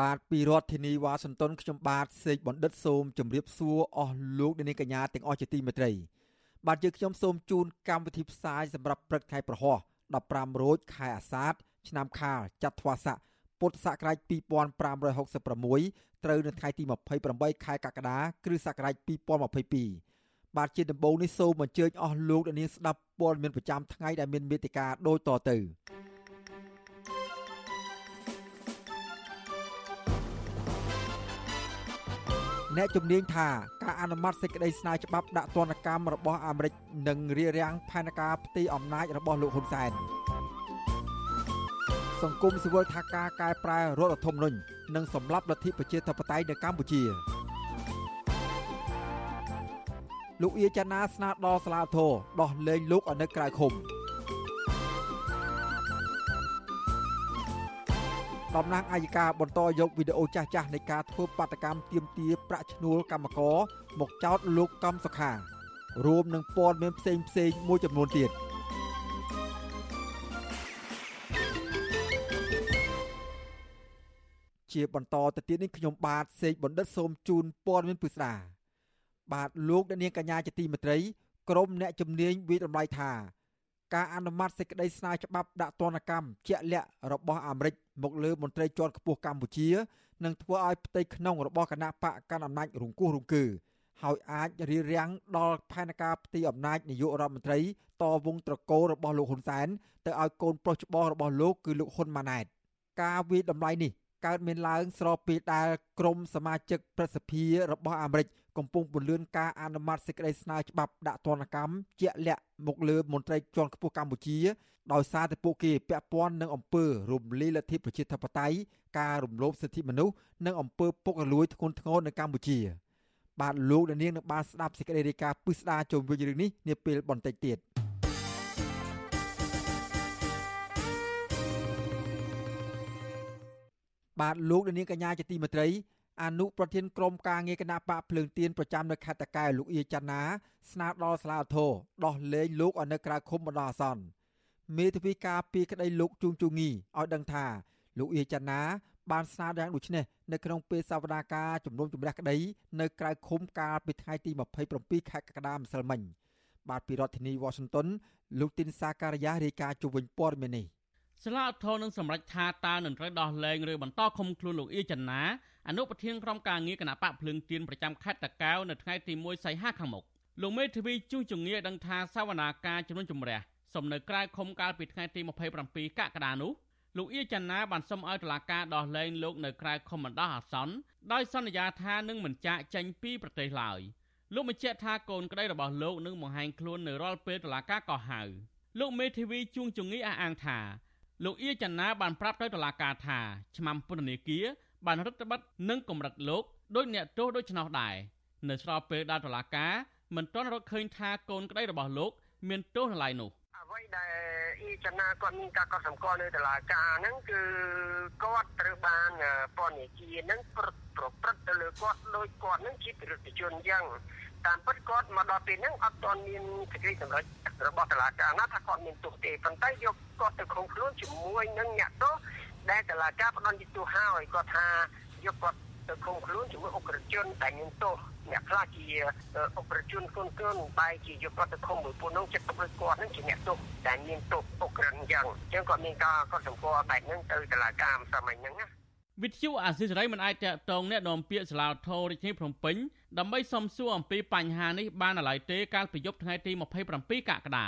បាទពីរដ្ឋធានីវ៉ាស៊ីនតោនខ្ញុំបាទសេកបណ្ឌិតសូមជម្រាបសួរអស់លោកអ្នកនាងកញ្ញាទាំងអស់ជាទីមេត្រី បាទយើងខ្ញុំសូមជូនកម្មវិធីផ្សាយសម្រាប់ព្រឹកថ្ងៃប្រហោះ15រោចខែអាសាឍឆ្នាំខាលចត្វាស័កពុទ្ធសករាជ2566ត្រូវនៅថ្ងៃទី28ខែកក្កដាគ្រិស្តសករាជ2022បាទជាដំបូងនេះសូមអញ្ជើញអស់លោកអ្នកនាងស្ដាប់ព័ត៌មានប្រចាំថ្ងៃដែលមានមេតិការដូចតទៅ អ្នកជំនាញថាការអនុម័តសេចក្តីស្នើច្បាប់ដាក់ទណ្ឌកម្មរបស់អាមេរិកនឹងរារាំងផែនការផ្ទៃអំណាចរបស់លោកហ៊ុនសែនសង្គមស៊ីវិលថាការកែប្រែរដ្ឋធម្មនុញ្ញនិងសម្លាប់លទ្ធិប្រជាធិបតេយ្យនៅកម្ពុជាលោកអៀចាណាស្នើដល់សាលាធរដោះលែងលោកឲ្យនៅក្រៅឃុំ តំណាងអាយកាបន្តយកវីដេអូចាស់ចាស់នៃការធ្វើបាតកម្មទាមទារប្រាក់ឈ្នួលកម្មករមកចោទលោកកំសុខារួមនឹងព័ត៌មានផ្សេងផ្សេងមួយចំនួនទៀតជាបន្តទៅទៀតនេះខ្ញុំបាទសេកបណ្ឌិតសូមជូនព័ត៌មានពិស្ដាបាទលោកអ្នកនាងកញ្ញាជាទីមេត្រីក្រុមអ្នកជំនាញវិតម្លៃថា ការអនុម័តសេចក្តីស្នើច្បាប់ដាក់ទណ្ឌកម្មជាក់លាក់របស់អាមេរិកមកលើមន្ត្រីជាន់ខ្ពស់កម្ពុជានឹងធ្វើឲ្យផ្ទៃក្នុងរបស់គណៈបកកណ្ដាលអំណាចរង្គោះរង្គើហើយអាចរារាំងដល់ផែនការផ្ទៃអំណាចនាយករដ្ឋមន្ត្រីតវងត្រកូលរបស់លោកហ៊ុនសែនទៅឲ្យកូនប្រុសច្បងរបស់លោកគឺលោកហ៊ុនម៉ាណែតការវិតម្លៃនេះកើតមានឡើងស្របពេលដែលក្រមសមាជិកប្រសិទ្ធិរបស់អាមេរិក កំពុងពន្លឿនការអនុម័តសេចក្តីស្នើច្បាប់ដាក់ទណ្ឌកម្មជាក់លាក់មកលើមន្ត្រីជាន់ខ្ពស់កម្ពុជាដោយសារតែពួកគេពាក់ព័ន្ធនឹងអំពើរំលាយលទ្ធិប្រជាធិបតេយ្យការរំលោភសិទ្ធិមនុស្សនិងអំពើពុករលួយធ្ងន់ធ្ងរនៅកម្ពុជា បាទលោកនាងនឹងបានស្ដាប់សេចក្តីរាយការណ៍ពិស្ដារជុំវិញរឿងនេះនាពេលបន្តិចទៀតបាទលោកនាងកញ្ញាជាទីមេត្រី អនុប្រធានក្រុមការងារគណៈបកភ្លើងទៀនប្រចាំនៅខេត្តតកែវលោកអៀចាណាស្នើដល់សាលាធរដោះលែងលោកឲ្យនៅក្រៅឃុំបណ្ដោះអាសន្នមេធាវីការពីក្តីលោកជួងជូងីឲ្យដឹងថាលោកអៀចាណាបានស្នើយ៉ាងដូចនេះនៅក្នុងពេលសវនាការជំនុំជម្រះក្តីនៅក្រៅឃុំកាលពីថ្ងៃទី27ខែកក្កដាម្សិលមិញបាទពីរដ្ឋធានី Washington លោកទីនសាការីយ៉ារាយការណ៍ជុំវិញព័ត៌មាននេះសាលាធរនឹងសម្រេចថាតើនឹងត្រូវដោះលែងឬបន្តឃុំខ្លួនលោកអៀចនា អនុប្រធានក្រុមការងារគណៈបកភ្លើងទៀនប្រចាំខេត្តតាកែវនៅថ្ងៃទី1សីហាខាងមុខលោកមេធាវីជួសជងាដឹងថាសវនាការជំនុំជម្រះសំនៅក្រៅឃុំកាលពីថ្ងៃទី27កក្កដានោះលោកអៀចនាបានសុំឲ្យតុលាការដោះលែងលោកនៅក្រៅឃុំបណ្ដោះអាសន្នដោយសន្យាថានឹងមិនចាកចេញពីប្រទេសឡើយលោកបញ្ជាក់ថាកូនក្តីរបស់លោកនឹងបង្ហាញខ្លួននៅរាល់ពេលតុលាការកោះហៅលោកមេធាវីជួងជងីអះអាងថាលោកអៀចនាបានប្រាប់ទៅតុលាការថាឆ្នាំពន្ធនាគារ បានរដ្ឋបတ်និងកម្រិតលោកដោយអ្នកទោសដូច្នោះដែរនៅស្របពេលដែលតុលាការមិនទាន់រកឃើញថាកូនក្តីរបស់លោក មានទោសនៅឡើយនោះអ្វីដែលអ៊ីចនាគាត់មានការកត់សម្គាល់នៅតុលាការហ្នឹងគឺគាត់ត្រូវបានពន្ធនាគារហ្នឹងប្រព្រឹត្តទៅលើគាត់ដោយគាត់ហ្នឹងជាប្រជាជនយ៉ាងតាមពិតគាត់មកដល់ពេលហ្នឹងអត់ទាន់មានសេចក្តីសម្រេចរបស់តុលាការណាថាគាត់មានទោសទេប៉ុន្តែយកគាត់ទៅឃុំខ្លួនជាមួយនឹងអ្នកទោស ដែលតឡាការផ្ដន់ទោសហើយគាត់ថាយកគាត់ទៅឃុំខ្លួនជាមួយអุกរជនដែលមានទោសអ្នកខ្លះជាអุกរជនកូនកូនបែរជាយកគាត់ទៅឃុំមួយពួកនោះចិត្តទុកដូចគាត់ហ្នឹងជាអ្នកទោសដែលមានទោសអุกរិនអញ្ចឹងអញ្ចឹងគាត់មានការគាត់សម្គាល់បែបហ្នឹងទៅតឡាការមិនសមអីហ្នឹងណាវិទ្យុអាស៊ីសេរីមិនអាចតតងអ្នកនាំពាក្យសាលាធររាជធានីភ្នំពេញដើម្បីសំសួរអំពីបញ្ហានេះបានឡើយទេកាលពីយប់ថ្ងៃទី27កក្កដា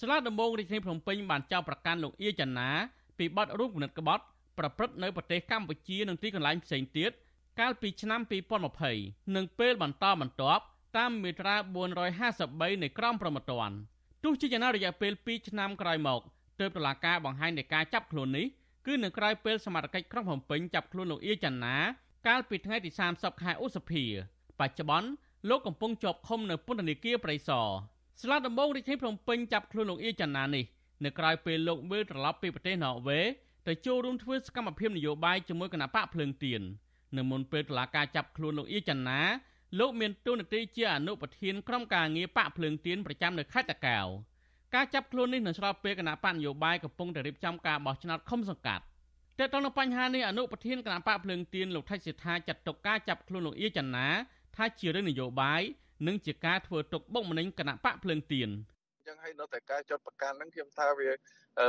សាលាដំបងរាជធានីភ្នំពេញបានចោទប្រកាន់លោកអៀចាណាពីបទរួមគំនិតក្បត់ ប្រព្រឹត្តនៅប្រទេសកម្ពុជានិងទីកន្លែងផ្សេងទៀតកាលពីឆ្នាំ2020និងពេលបន្តបន្ទាប់តាមមាត្រា453នៃក្រមព្រហ្មទណ្ឌទោះជាយ៉ាងណារយៈពេល2ឆ្នាំក្រោយមកទើបតុលាការបង្ហាញនៃការចាប់ខ្លួននេះគឺនៅក្រៅពេលសមត្ថកិច្ចក្រុងភ្នំពេញចាប់ខ្លួនលោកអៀចន្ទាកាលពីថ្ងៃទី30ខែឧសភាបច្ចុប្បន្នលោកកំពុងជាប់ឃុំនៅពន្ធនាគារព្រៃសរស្លាដំបងរាជធានីភ្នំពេញចាប់ខ្លួនលោកអៀចន្ទានេះនៅក្រៅពេលលោកវិលត្រឡប់ពីប្រទេសណ័រវេ ទៅចូលរួមធ្វើសកម្មភាពនយោបាយជាមួយគណៈបកភ្លើងទៀននៅមុនពេលតុលាការចាប់ខ្លួនលោកអៀចន្ទាលោកមានតួនាទីជាអនុប្រធានក្រុមការងារបកភ្លើងទៀនប្រចាំនៅខេត្តតាកែវការចាប់ខ្លួននេះនៅស្របពេលគណៈបកនយោបាយកំពុងតែរៀបចំការបោះឆ្នោតឃុំសង្កាត់តែតើនៅបញ្ហានេះអនុប្រធានគណៈបកភ្លើងទៀនលោកថៃសិដ្ឋាចាត់ទុកការចាប់ខ្លួនលោកអៀចន្ទាថាជារឿងនយោបាយនិងជាការធ្វើទុកបុកម្នេញគណៈបកភ្លើងទៀន អញ្ចឹងហើយនៅតែការចាត់ប្រកាន់ហ្នឹងខ្ញុំថាវា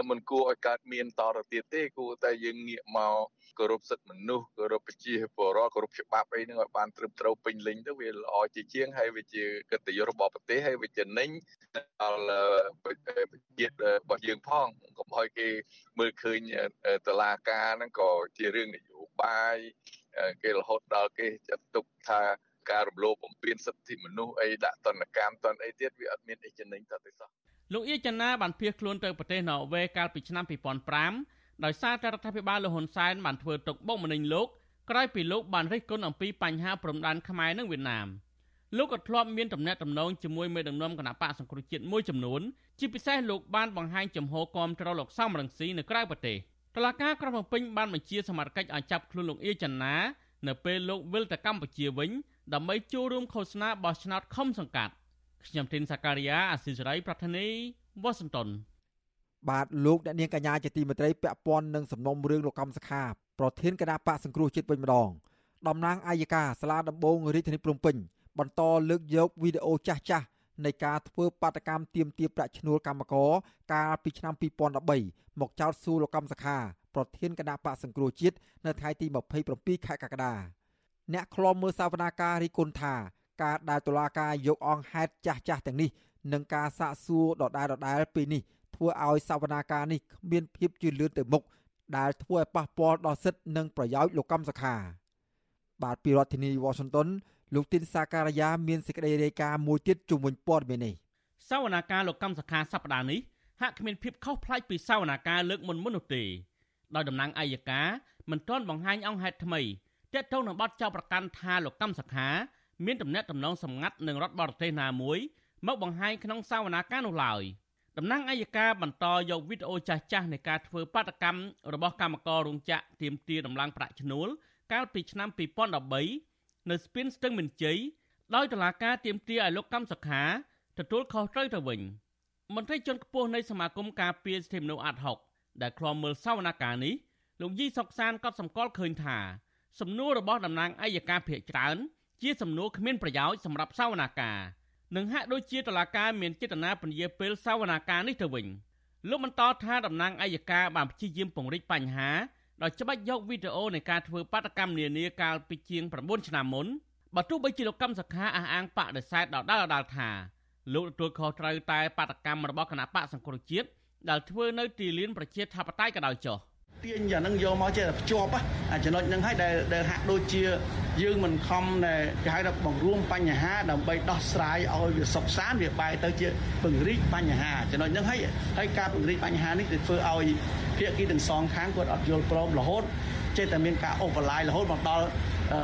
មិនគួរឲ្យកើតមានតទៅទៀតទេគួរតែយើងងាកមកគោរពសិទ្ធិមនុស្សគោរពប្រជាពលរដ្ឋគោរពច្បាប់អីហ្នឹងឲ្យបានត្រឹមត្រូវពេញលេញទៅវាល្អជាជាងហើយវាជាកិត្តិយសរបស់ប្រទេសហើយវាចំណេញដល់ជាតិរបស់យើងផងកុំឲ្យគេមើលឃើញតឡាការហ្នឹងក៏ជារឿងនយោបាយគេរហូតដល់គេចាត់ទុកថា ការរំលោភបំពានសិទ្ធិមនុស្សអីដាក់តនកម្មតនអីទៀតវាអត់មានអីចំណេញទៅទេសោះលោកអៀចណាបានភៀសខ្លួនទៅប្រទេសណ័រវេកាលពីឆ្នាំ2005ដោយសារតែរដ្ឋាភិបាលលហ៊ុនសែនបានធ្វើទុកបុកម្នេញលោកក្រោយពីលោកបានរិះគន់អំពីបញ្ហាព្រំដែនខ្មែរនិងវៀតណាមលោកក៏ធ្លាប់មានតំណែងតំណងជាមួយមេដឹកនាំគណៈបកសង្គ្រោះជាតិមួយចំនួនជាពិសេសលោកបានបង្ហាញចំហគាំទ្រលោកសំរងស៊ីនៅក្រៅប្រទេសតឡាការក្រុងភ្នំពេញបានបញ្ជាសមត្ថកិច្ចឲ្យចាប់ខ្លួនលោកអៀចណានៅពេលលោកវិលទៅកម្ពុជាវិញ ដើម្បីចូលរួមឃោសនាបោះឆ្នោតខុំសង្កាត់ខ្ញុំធីនសាការីយ៉ាអាស៊ីសេរីប្រធានីវ៉ាស៊ីនតោនបាទលោកអ្នកនាងកញ្ញាជាទីមេត្រីពាក់ព័ន្ធនឹងសំណុំរឿងលោកកំសខាប្រធានគណៈបកសង្គ្រោះជាតិវិញម្ដងតំណាងអាយកាសាលាដំបងរាជធានីភ្នំពេញបន្តលើកយកវីដេអូចាស់ចាស់នៃការធ្វើបាតកម្មទាមទារប្រាក់ឈ្នួលកម្មករកាលពីឆ្នាំ2013មកចោទសួរលោកកំសខាប្រធានគណៈបកសង្គ្រោះជាតិនៅថ្ងៃទី27ខែកក្កដា អ្នកខ្លំមើលសវនាការរីគុណថាការដែលតុលាការយកអង្គហេតុចាស់ចាស់ទាំងនេះនិងការសាកសួរដដែលដដែលពេលនេះធ្វើឲ្យសវនាការនេះគ្មានភាពជឿនលឿនទៅមុខដែលធ្វើឲ្យប៉ះពាល់ដល់សិទ្ធិនិងប្រយោជន៍លោកកម្មសខាបាទពីរដ្ឋធានី Washington លោកទីនសាការីយ៉ាមានសេចក្តីរាយការណ៍មួយទៀតជុំវិញព័ត៌មាននេះសវនាការលោកកម្មសខាសប្តាហ៍នេះហាក់គ្មានភាពខុសប្លែកពីសវនាការលើកមុនមុននោះទេដោយតំណាងអัยការមិនទាន់បង្ហាញអង្គហេតុថ្មី ទាក់ទងនឹងបទចោទប្រកាន់ថាលោកកម្មសខាមានទំនាក់ទំនងសម្ងាត់នឹងរដ្ឋបរទេសណាមួយមកបង្ហាញក្នុងសវនាការនោះឡើយតំណាងអัยការបន្តយកវីដេអូចាស់ចាស់នៃការធ្វើបាតកម្មរបស់កម្មកររោងចក្រទៀមទាដំឡើងប្រាក់ឈ្នួលកាលពីឆ្នាំ2013នៅស្ពានស្ទឹងមានជ័យដោយតុលាការទៀមទាឲ្យលោកកម្មសខាទទួលខុសត្រូវទៅវិញមន្ត្រីជាន់ខ្ពស់នៃសមាគមការពារសិទ្ធិមនុស្សអាត់ហុកដែលឃ្លាំមើលសវនកម្មនេះលោកយីសុកសានក៏សម្គាល់ឃើញថា សំណួររបស់តំណាងអัยការភាកច្រើន ជាសំណួរគ្មានប្រយោជន៍សម្រាប់សវនាការនិងហាក់ដូចជាតឡាការមានចេតនាពន្យាពេលសវនាការនេះទៅវិញលោកបន្តថាតំណាងអัยការបានព្យាយាមពង្រីកបញ្ហាដោយច្បាច់យកវីដេអូនៃការធ្វើបាតកម្មនានាកាលពីជាង9ឆ្នាំមុនបើទោះបីជាលោកកម្មសខាអះអាងបដិសេធដដែលដដែលថាលោកទទួលខុសត្រូវតែបាតកម្មរបស់គណៈបកសង្គ្រោះជាតិដែលធ្វើនៅទីលានប្រជាធិបតេយ្យក៏ដោយចុះ ទាញយ៉ាងហ្នឹងយកមកចេះតែភ្ជាប់អាចំណុចហ្នឹងហើយដែលដែលហាក់ដូចជាយើងមិនខំដែលគេហៅថាបង្រួមបញ្ហាដើម្បីដោះស្រាយឲ្យវាសុខសាន្តវាបែរទៅជាពង្រីកបញ្ហាចំណុចហ្នឹងហើយហើយការពង្រីកបញ្ហានេះគឺធ្វើឲ្យភាគីទាំងសងខាងគាត់អត់យល់ព្រមរហូតចេះតែមានការអូវឡាយរហូតមកដល់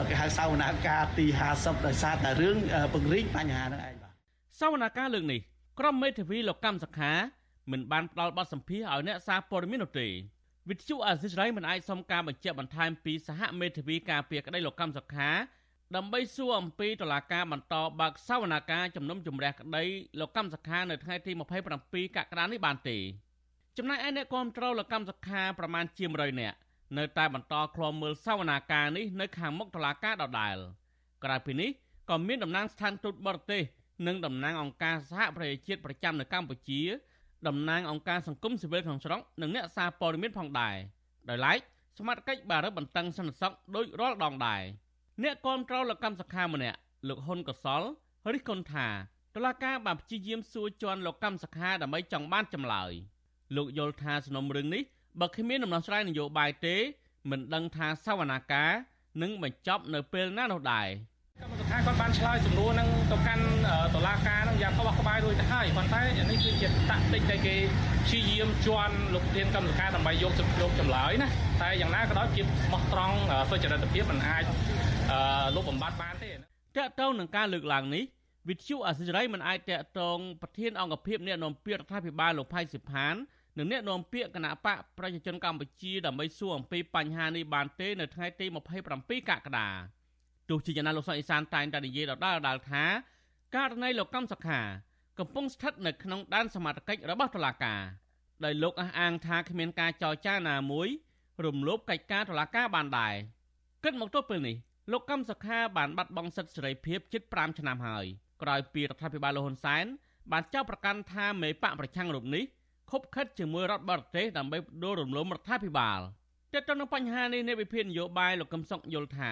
គេហៅសវនាការទី50ដោយសារតែរឿងពង្រីកបញ្ហាហ្នឹងឯងបាទសវនាការលើកនេះក្រុមមេធាវីលោកកម្មសខាមិនបានផ្ដល់បទសម្ភាសឲ្យអ្នកសារព័ត៌មាននោះទេ វិទ្យុអាស៊ីសេរីមិនអាចសុំការបញ្ជាក់បន្ថែមពីសហមេធាវីការពារក្តីលោកកម្មសខាដើម្បីសួរអំពីតឡាការបន្តបើកសវនាការជំនុំជម្រះក្តីលោកកម្មសខានៅថ្ងៃទី27កក្កដានេះបានទេចំណែកឯអ្នកគាំទ្រលោកកម្មសខាប្រមាណជា100នាក់នៅតែបន្តឃ្លាំមើលសវនាការនេះនៅខាងមុខតឡាការដដែលក្រៅពីនេះក៏មានតំណាងស្ថានទូតបរទេសនិងតំណាងអង្គការសហប្រជាជាតិប្រចាំនៅកម្ពុជា តំណាងអង្គការសង្គមស៊ីវិលក្នុងស្រុកនិងអ្នកសារព័ត៌មានផងដែរដោយឡែកសមាជិកបារឹបបន្តឹងសន្តិសុខដោយរាល់ដងដែរអ្នកគាំទ្រលកម្មសខាម្នាក់លោកហ៊ុនកសលរិះគន់ថាតឡាការបានព្យាយាមសួរជន់លោកកម្មសខាដើម្បីចង់បានចម្លើយលោកយល់ថាសំណុំរឿងនេះបើគ្មានដំណោះស្រាយនយោបាយទេ មិនដឹងថាសវនាការនឹងបញ្ចប់នៅពេលណានោះដែរ កម្មសខាគាត់បានឆ្លើយសំណួរនឹងទៅកាន់តុលាការនឹងយ៉ាងក្បោះក្បាយរួចទៅហើយប៉ុន្តែនេះគឺជាតាក់ទិចដែលគេព្យាយាមជន់លោកប្រធានកម្មសខាដើម្បីយកយកចម្លើយណាតែយ៉ាងណាក៏ដោយជាស្មោះត្រង់សុចរិតភាពមិនអាចលុបបំបាត់បានទេតកតងនឹងការលើកឡើងនេះវិទ្យុអសិរ័យមិនអាចតកតងប្រធានអង្គភិបអ្នកនាំពាក្យរដ្ឋាភិបាលលោកផៃសិផាននិងអ្នកនាំពាក្យគណៈបកប្រជាជនកម្ពុជាដើម្បីសួរអំពីបញ្ហានេះបានទេនៅថ្ងៃទី27កក្កដា ទោះជាយ៉ាងណាលោកសុកអេសានតែងតែនិយាយដដែលដដែលថាករណីលោកកម្មសខាកំពុងស្ថិតនៅក្នុងដែនសមត្ថកិច្ចរបស់តុលាការដោយលោកអះអាងថាគ្មានការចរចាណាមួយរំលោភកិច្ចការតុលាការបានដែរគិតមកទល់ពេលនេះលោកកម្មសខាបានបាត់បង់សិទ្ធិសេរីភាពជិត5ឆ្នាំហើយក្រោយពីរដ្ឋាភិបាលលហ៊ុនសែនបានចោទប្រកាន់ថាមេបកប្រឆាំងរូបនេះខົບខិតជាមួយរដ្ឋបរទេសដើម្បីដួលរំលំរដ្ឋាភិបាលទាក់ទងនឹងបញ្ហានេះនៃវិភាគនយោបាយលោកកឹមសុខយល់ថា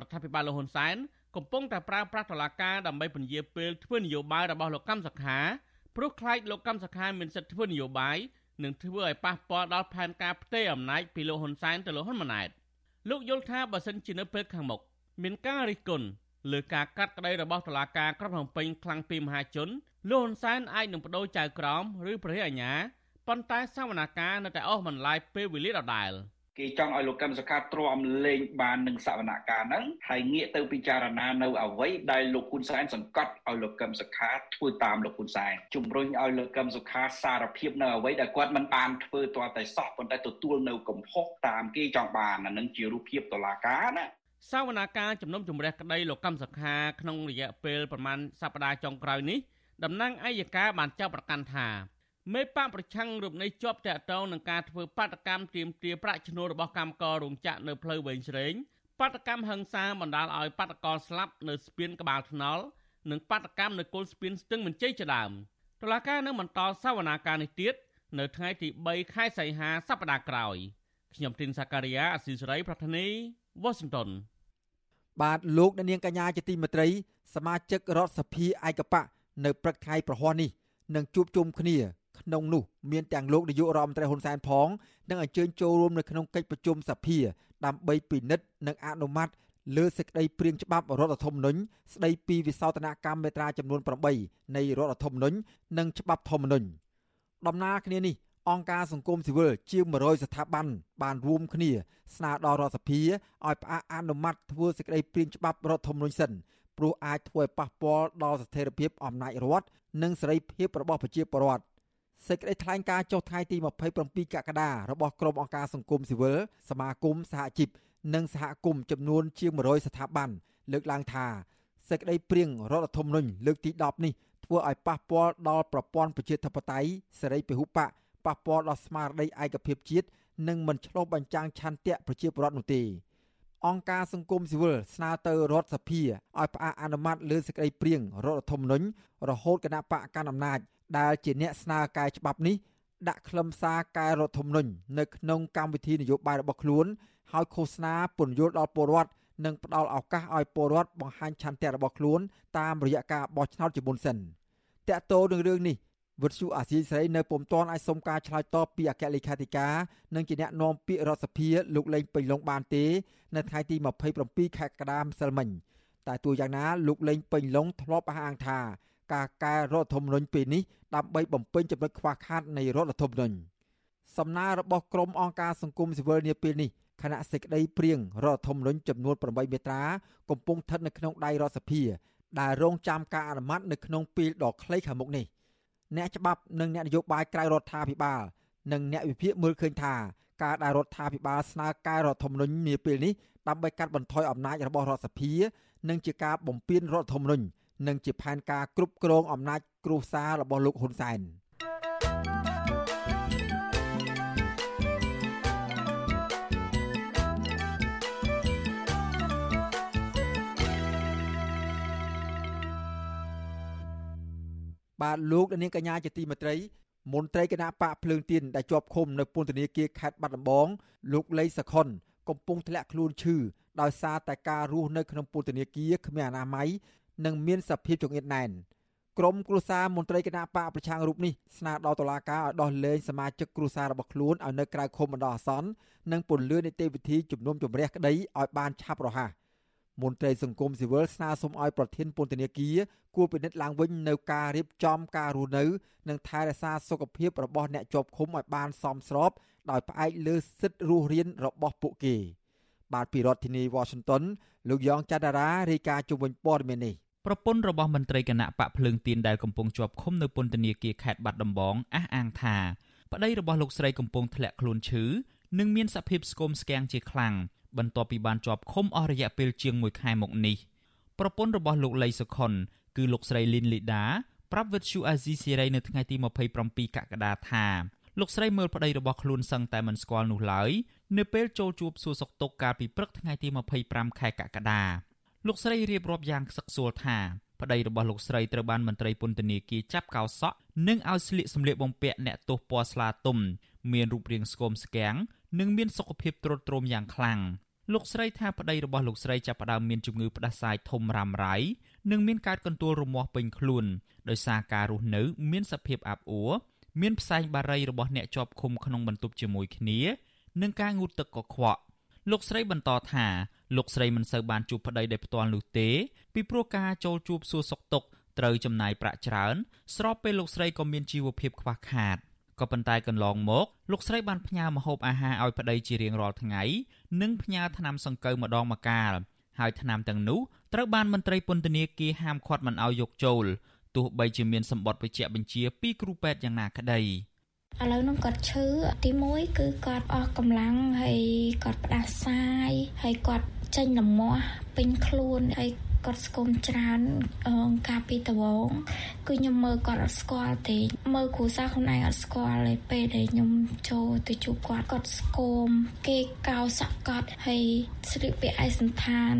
រដ្ឋាភិបាលលហ៊ុនសែនកំពុងតែប្រើប្រាស់តុលាការដើម្បីពន្យាពេលធ្វើនយោបាយរបស់លោកកម្មសខាព្រោះខ្លាចលោកកម្មសខាមានសិទ្ធិធ្វើនយោបាយនិងធ្វើឲ្យប៉ះពាល់ដល់ផែនការផ្ទេរអំណាចពីលោកហ៊ុនសែនទៅលោកហ៊ុនម៉ាណែតលោកយល់ថាបើសិនជានៅពេលខាងមុខមានការរិះគន់លើការកាត់ក្តីរបស់តុលាការក្រុងភ្នំពេញខ្លាំងពីមហាជនលោកហ៊ុនសែនអាចនឹងបដូរចៅក្រមឬព្រះអាជ្ញាប៉ុន្តែសវនកម្មនៅតែអស់មិនឡាយពេលវេលាដដែល។ គេចង់ឲ្យលោកកឹមសុខាទ្រាំលេងបាននឹងសវនកម្មហ្នឹងហើយងាកទៅពិចារណានៅអ្វីដែលលោកហ៊ុនសែនសង្កត់ឲ្យលោកកឹមសុខាធ្វើតាមលោកហ៊ុនសែនជំរុញឲ្យលោកកឹមសុខាសារភាពនៅអ្វីដែលគាត់មិនបានធ្វើទាល់តែសោះប៉ុន្តែទទួលនៅកំហុសតាមគេចង់បានអានឹងជារូបភាពតឡាការណាសវនាការជំនុំជម្រះក្តីលោកកម្មសខាក្នុងរយៈពេលប្រមាណសប្តាហ៍ចុងក្រោយនេះតំណាងអัยការបានចោទប្រកាន់ថា មេបកប្រឆាំងរូបនេះជាប់តាក់ទងនឹងការធ្វើបាតកម្មទាមទារប្រាក់ឈ្នួលរបស់កម្មកររោងចក្រនៅផ្លូវវែងស្រេងបាតកម្មហឹង្សាបណ្ដាលឲ្យបាតកោស្លាប់នៅស្ពានក្បាលថ្នល់និងបាតកម្មនៅគល់ស្ពានស្ទឹងមន្ជ័យជាដើមតុលាការនឹងបន្តសវនាការនេះទៀតនៅថ្ងៃទី3ខែសីហាសប្តាហ៍ក្រោយខ្ញុំទីនសាការីយ៉ាអស៊ីសេរីប្រធានីវ៉ាស៊ីនតោនបាទលោកអ្នកនាងកញ្ញាជាទីមេត្រី សមាជិករដ្ឋសភាឯកបៈនៅព្រឹកថ្ងៃប្រហ័សនេះនឹងជួបជុំគ្នា ក្នុងនោះមានទាំងលោកនាយករដ្ឋមន្ត្រីហ៊ុនសែនផងនិងអញ្ជើញចូលរួមនៅក្នុងកិច្ចប្រជុំសភាដើម្បីពិនិត្យនិងអនុម័តលើសេចក្តីព្រាងច្បាប់រដ្ឋធម្មនុញ្ញស្តីពីវិសោធនកម្មមេត្រាចំនួន8នៃរដ្ឋធម្មនុញ្ញនិងច្បាប់ធម្មនុញ្ញដំណើរគ្នានេះអង្គការសង្គមស៊ីវិលជាង100ស្ថាប័នបានរួមគ្នាស្នើដល់រដ្ឋសភាឲ្យផ្អាកអនុម័តធ្វើសេចក្តីព្រាងច្បាប់រដ្ឋធម្មនុញ្ញសិនព្រោះអាចធ្វើឲ្យប៉ះពាល់ដល់ស្ថិរភាពអំណាចរដ្ឋនិងសេរីភាពរបស់ប្រជាពលរដ្ឋ សេចក្តីថ្លែងការណ៍ចុះថ្ងៃទី27កក្កដារបស់ក្រុមអង្គការសង្គមស៊ីវិលសមាគមសហជីពនិងសហគមន៍ចំនួនជាង100ស្ថាប័នលើកឡើងថាសេចក្តីព្រៀងរដ្ឋធម្មនុញ្ញលើកទី10នេះធ្វើឲ្យប៉ះពាល់ដល់ប្រព័ន្ធប្រជាធិបតេយ្យសេរីពហុបកប៉ះពាល់ដល់ស្មារតីឯកភាពជាតិនិងមិនឆ្លុះបញ្ចាំងឆន្ទៈប្រជាពលរដ្ឋនោះទេអង្គការសង្គមស៊ីវិលស្នើទៅរដ្ឋសភាឲ្យផ្អាកអនុម័តលើសេចក្តីព្រៀងរដ្ឋធម្មនុញ្ញរហូតគណៈបកកណ្ដាលអំណាច ដែលជាអ្នកស្នើកែច្បាប់នេះដាក់ខ្លឹមសារកែរដ្ឋធម្មនុញ្ញនៅក្នុងកម្មវិធីនយោបាយរបស់ខ្លួន ហើយឃោសនាពន្យល់ដល់ពលរដ្ឋនិងផ្ដល់ឱកាសឲ្យពលរដ្ឋបង្ហាញឆន្ទៈរបស់ខ្លួនតាមរយៈការបោះឆ្នោតជាមុនសិនតកតោនឹងរឿងនេះវិទ្យុអាស៊ីសេរីនៅពុំទាន់អាចសុំការឆ្លើយតបពីអគ្គលេខាធិការនិងជាអ្នកនាំពាក្យរដ្ឋសភាលោកលេងពេញឡុងបានទេ នៅថ្ងៃទី27ខែកក្កដាម្សិលមិញតែទោះយ៉ាងណាលោកលេងពេញឡុងធ្លាប់អះអាងថា ការកែរដ្ឋធម្មនុញ្ញពេលនេះដើម្បីបំពេញចំណុចខ្វះខាតនៃរដ្ឋធម្មនុញ្ញសំណើរបស់ក្រមអង្គការសង្គមស៊ីវិលនាពេលនេះគណៈសេចក្តីព្រៀងរដ្ឋធម្មនុញ្ញចំនួន8មេត្រាកំពុងស្ថិតនៅក្នុងដៃរដ្ឋសភាដែលរងចាំការអនុម័តនៅក្នុងពេលដ៏ខ្លីខាងមុខនេះអ្នកច្បាប់និងអ្នកនយោបាយក្រៅរដ្ឋាភិបាលនិងអ្នកវិភាគមើលឃើញថាការដែលរដ្ឋាភិបាលស្នើកែរដ្ឋធម្មនុញ្ញនាពេលនេះដើម្បីកាត់បន្ថយអំណាចរបស់រដ្ឋសភា និងជាការបំពានរដ្ឋធម្មនុញ្ញ និងជាផែនការគ្រប់គ្រងអំណាចគ្រួសាររបស់លោកហ៊ុនសែនបាទលោកនាងកញ្ញាជាទីមេត្រីមន្ត្រីគណៈបកភ្លើងទៀនដែលជាប់ឃុំនៅពន្ធនាគារខេត្តបាត់ដំបងលោកលីសខុនកំពុងធ្លាក់ខ្លួនឈឺដោយសារតែការរស់នៅក្នុងពន្ធនាគារគ្មានអនាម័យ និងមានសភាពចង្អៀតណែនក្រមគ្រួសារមន្ត្រីគណៈបកប្រឆាំងរូបនេះស្នើដល់តុលាការឲ្យដោះលែងសមាជិកគ្រួសាររបស់ខ្លួនឲ្យនៅក្រៅឃុំបណ្ដោះអាសន្ននិងពន្យានីតិវិធីជំនុំជម្រះក្តីឲ្យបានឆាប់រហ័សមន្ត្រីសង្គមស៊ីវិលស្នើសុំឲ្យប្រធានពន្ធនាគារគួរពិនិត្យឡើងវិញនៅការរៀបចំការរស់នៅ និងថែរក្សាសុខភាពរបស់អ្នកជាប់ឃុំឲ្យបានសមស្របដោយផ្អែកលើសិទ្ធិរស់រានរបស់ពួកគេ បាទពីរដ្ឋធានី Washington លោកយ៉ងច័ន្ទរារាយការណ៍ជុំវិញព័ត៌មាននេះប្រពន្ធរបស់មន្ត្រីគណៈបកភ្លើងទៀនដែលកំពុងជាប់ឃុំនៅពន្ធនាគារខេត្តបាត់ដំបងអះអាងថាប្តីរបស់លោកស្រីកំពុងធ្លាក់ខ្លួនឈឺនិងមានសភាពស្គមស្គាំងជាខ្លាំងបន្ទាប់ពីបានជាប់ឃុំអស់រយៈពេលជាង1ខែមកនេះប្រពន្ធរបស់លោកលីសុខុនគឺលោកស្រីលីនលីដាប្រាប់វិទ្យុអាស៊ីសេរីនៅថ្ងៃទី27កក្កដាថា លោកស្រីមើលប្តីរបស់ខ្លួនសឹងតែមិនស្គាល់នោះឡើយនៅពេលចូលជួបសួរសុខទុក្ខកាលពីព្រឹកថ្ងៃទី25ខែកក្កដាលោកស្រីរៀបរាប់យ៉ាងខ្សឹកខ្សួលថាប្តីរបស់លោកស្រីត្រូវបានមន្ត្រីពន្ធនាគារចាប់កោសក់និងឲ្យស្លៀកសម្លៀកបំពាក់អ្នកទោសពណ៌ស្លាទុំមានរូបរាងស្គមស្គាំងនិងមានសុខភាពទ្រុឌទ្រោមយ៉ាងខ្លាំងលោកស្រីថាប្តីរបស់លោកស្រីចាប់ផ្ដើមមានជំងឺផ្ដាសាយធំរ៉ាំរ៉ៃនិងមានកើតកន្ទួលរមាស់ពេញខ្លួនដោយសារការរស់នៅ មានសភាពអាប់អួរ មានផ្សែងបារីរបស់អ្នកជាប់ឃុំក្នុងបន្ទប់ជាមួយគ្នានិងការងូតទឹកកខ្វក់លោកស្រីបន្តថាលោកស្រីមិនសូវបានជួបប្តីដោយផ្ទាល់នោះទេ ពីព្រោះការចូលជួបសួរសុខទុក្ខត្រូវចំណាយប្រាក់ច្រើន ស្របពេលលោកស្រីក៏មានជីវភាពខ្វះខាតក៏ប៉ុន្តែកន្លងមកលោកស្រីបានផ្ញើម្ហូបអាហារឲ្យប្តីជារៀងរាល់ថ្ងៃនិងផ្ញើថ្នាំសង្កូវម្ដងម្កាលហើយថ្នាំទាំងនោះត្រូវបានមន្ត្រីពន្ធនាគារហាមឃាត់មិនឲ្យយកចូល ទោះបីជាមានសម្បត្តិបញ្ជាក់បញ្ជាពីគ្រូពេទ្យយ៉ាងណាក្តីឥឡូវនោះគាត់ឈឺទី1គឺគាត់អស់កម្លាំងហើយគាត់ផ្ដាសាយហើយគាត់ចេញលមាស់ពេញខ្លួនហើយគាត់ស្គមច្រើនកាលពីដំបូងគឺខ្ញុំមើលគាត់អត់ស្គាល់ទេមើលគ្រូសាខ្លួនឯងអត់ស្គាល់ទេពេលដែលខ្ញុំចូលទៅជួបគាត់គាត់ស្គមគេកោសក់គាត់ហើយស្លៀកពាក់ឯកសន្តាន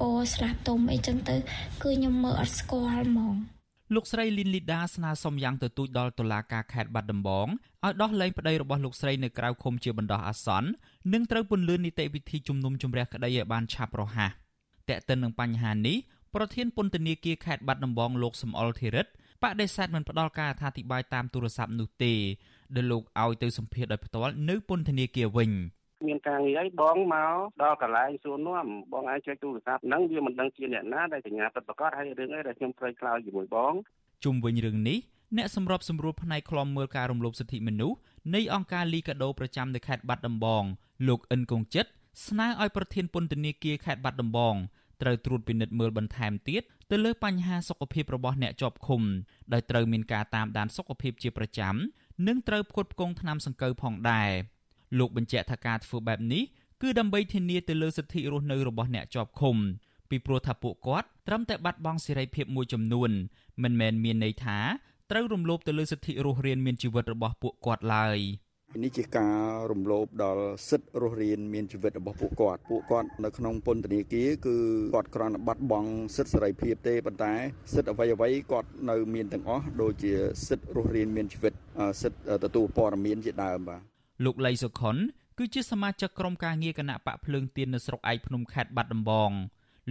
ពណ៌ស្លាទុំអីចឹងទៅ គឺខ្ញុំមើលអត់ស្គាល់ហ្មង លោកស្រីលីនលីដាស្នើសុំយ៉ាងទទូចដល់តុលាការខេត្តបាត់ដំបងឲ្យដោះលែងប្តីរបស់លោកស្រីនៅក្រៅឃុំជាបណ្ដោះអាសន្ននិងត្រូវពន្យានីតិវិធីជំនុំជម្រះក្តីឲ្យបានឆាប់រហ័សតែកតិននឹងបញ្ហានេះប្រធានពន្ធនាគារខេត្តបាត់ដំបងលោកសំអល់ធីរិតបដិសេធមិនផ្ដល់ការអធិប្បាយតាមទូរស័ព្ទនោះទេដែលលោកឲ្យទៅសម្ភាសដោយផ្ទាល់នៅពន្ធនាគារវិញ មានការងារអីបងមកដល់កន្លែងសួរនាំបងអាចចុចទូរស័ព្ទហ្នឹងវាមិនដឹងជាអ្នកណាដែលសញ្ញាពិតប្រាកដហើយរឿងអីដែលខ្ញុំត្រូវឆ្លើយជាមួយបងជុំវិញរឿងនេះអ្នកសម្របសម្រួលផ្នែកខ្លំមើលការរំលោភសិទ្ធិមនុស្សនៃអង្គការលីកាដូប្រចាំនៅខេត្តបាត់ដំបងលោកអិនកុងចិត្តស្នើឲ្យប្រធានពន្ធនាគារខេត្តបាត់ដំបងត្រូវត្រួតពិនិត្យមើលបន្ថែមទៀតទៅលើបញ្ហាសុខភាពរបស់អ្នកជាប់ឃុំដោយត្រូវមានការតាមដានសុខភាពជាប្រចាំនិងត្រូវផ្គត់ផ្គង់ថ្នាំសង្កូវផងដែរ លោកបញ្ជាក់ថាការធ្វើបែបនេះគឺដើម្បីធានាទៅលើសិទ្ធិរស់នៅរបស់អ្នកជាប់ឃុំពីព្រោះថាពួកគាត់ត្រឹមតែបាត់បង់សេរីភាពមួយចំនួន មិនមែនមានន័យថាត្រូវរំលោភទៅលើសិទ្ធិរស់រានមានជីវិតរបស់ពួកគាត់ឡើយ។នេះជាការរំលោភដល់សិទ្ធិរស់រានមានជីវិតរបស់ពួកគាត់ពួកគាត់នៅក្នុងពន្ធនាគារគឺគាត់គ្រាន់តែបាត់បង់សិទ្ធិសេរីភាពទេប៉ុន្តែសិទ្ធិអ្វីអ្វីគាត់នៅមានទាំងអស់ដូចជាសិទ្ធិរស់រានមានជីវិតសិទ្ធិទទួលព័ត៌មានជាដើមបាទ លោកលីសុខុនគឺជាសមាជិកក្រុមការងារគណៈបកភ្លើងទៀននៅស្រុកឯកភ្នំខេត្តបាត់ដំបង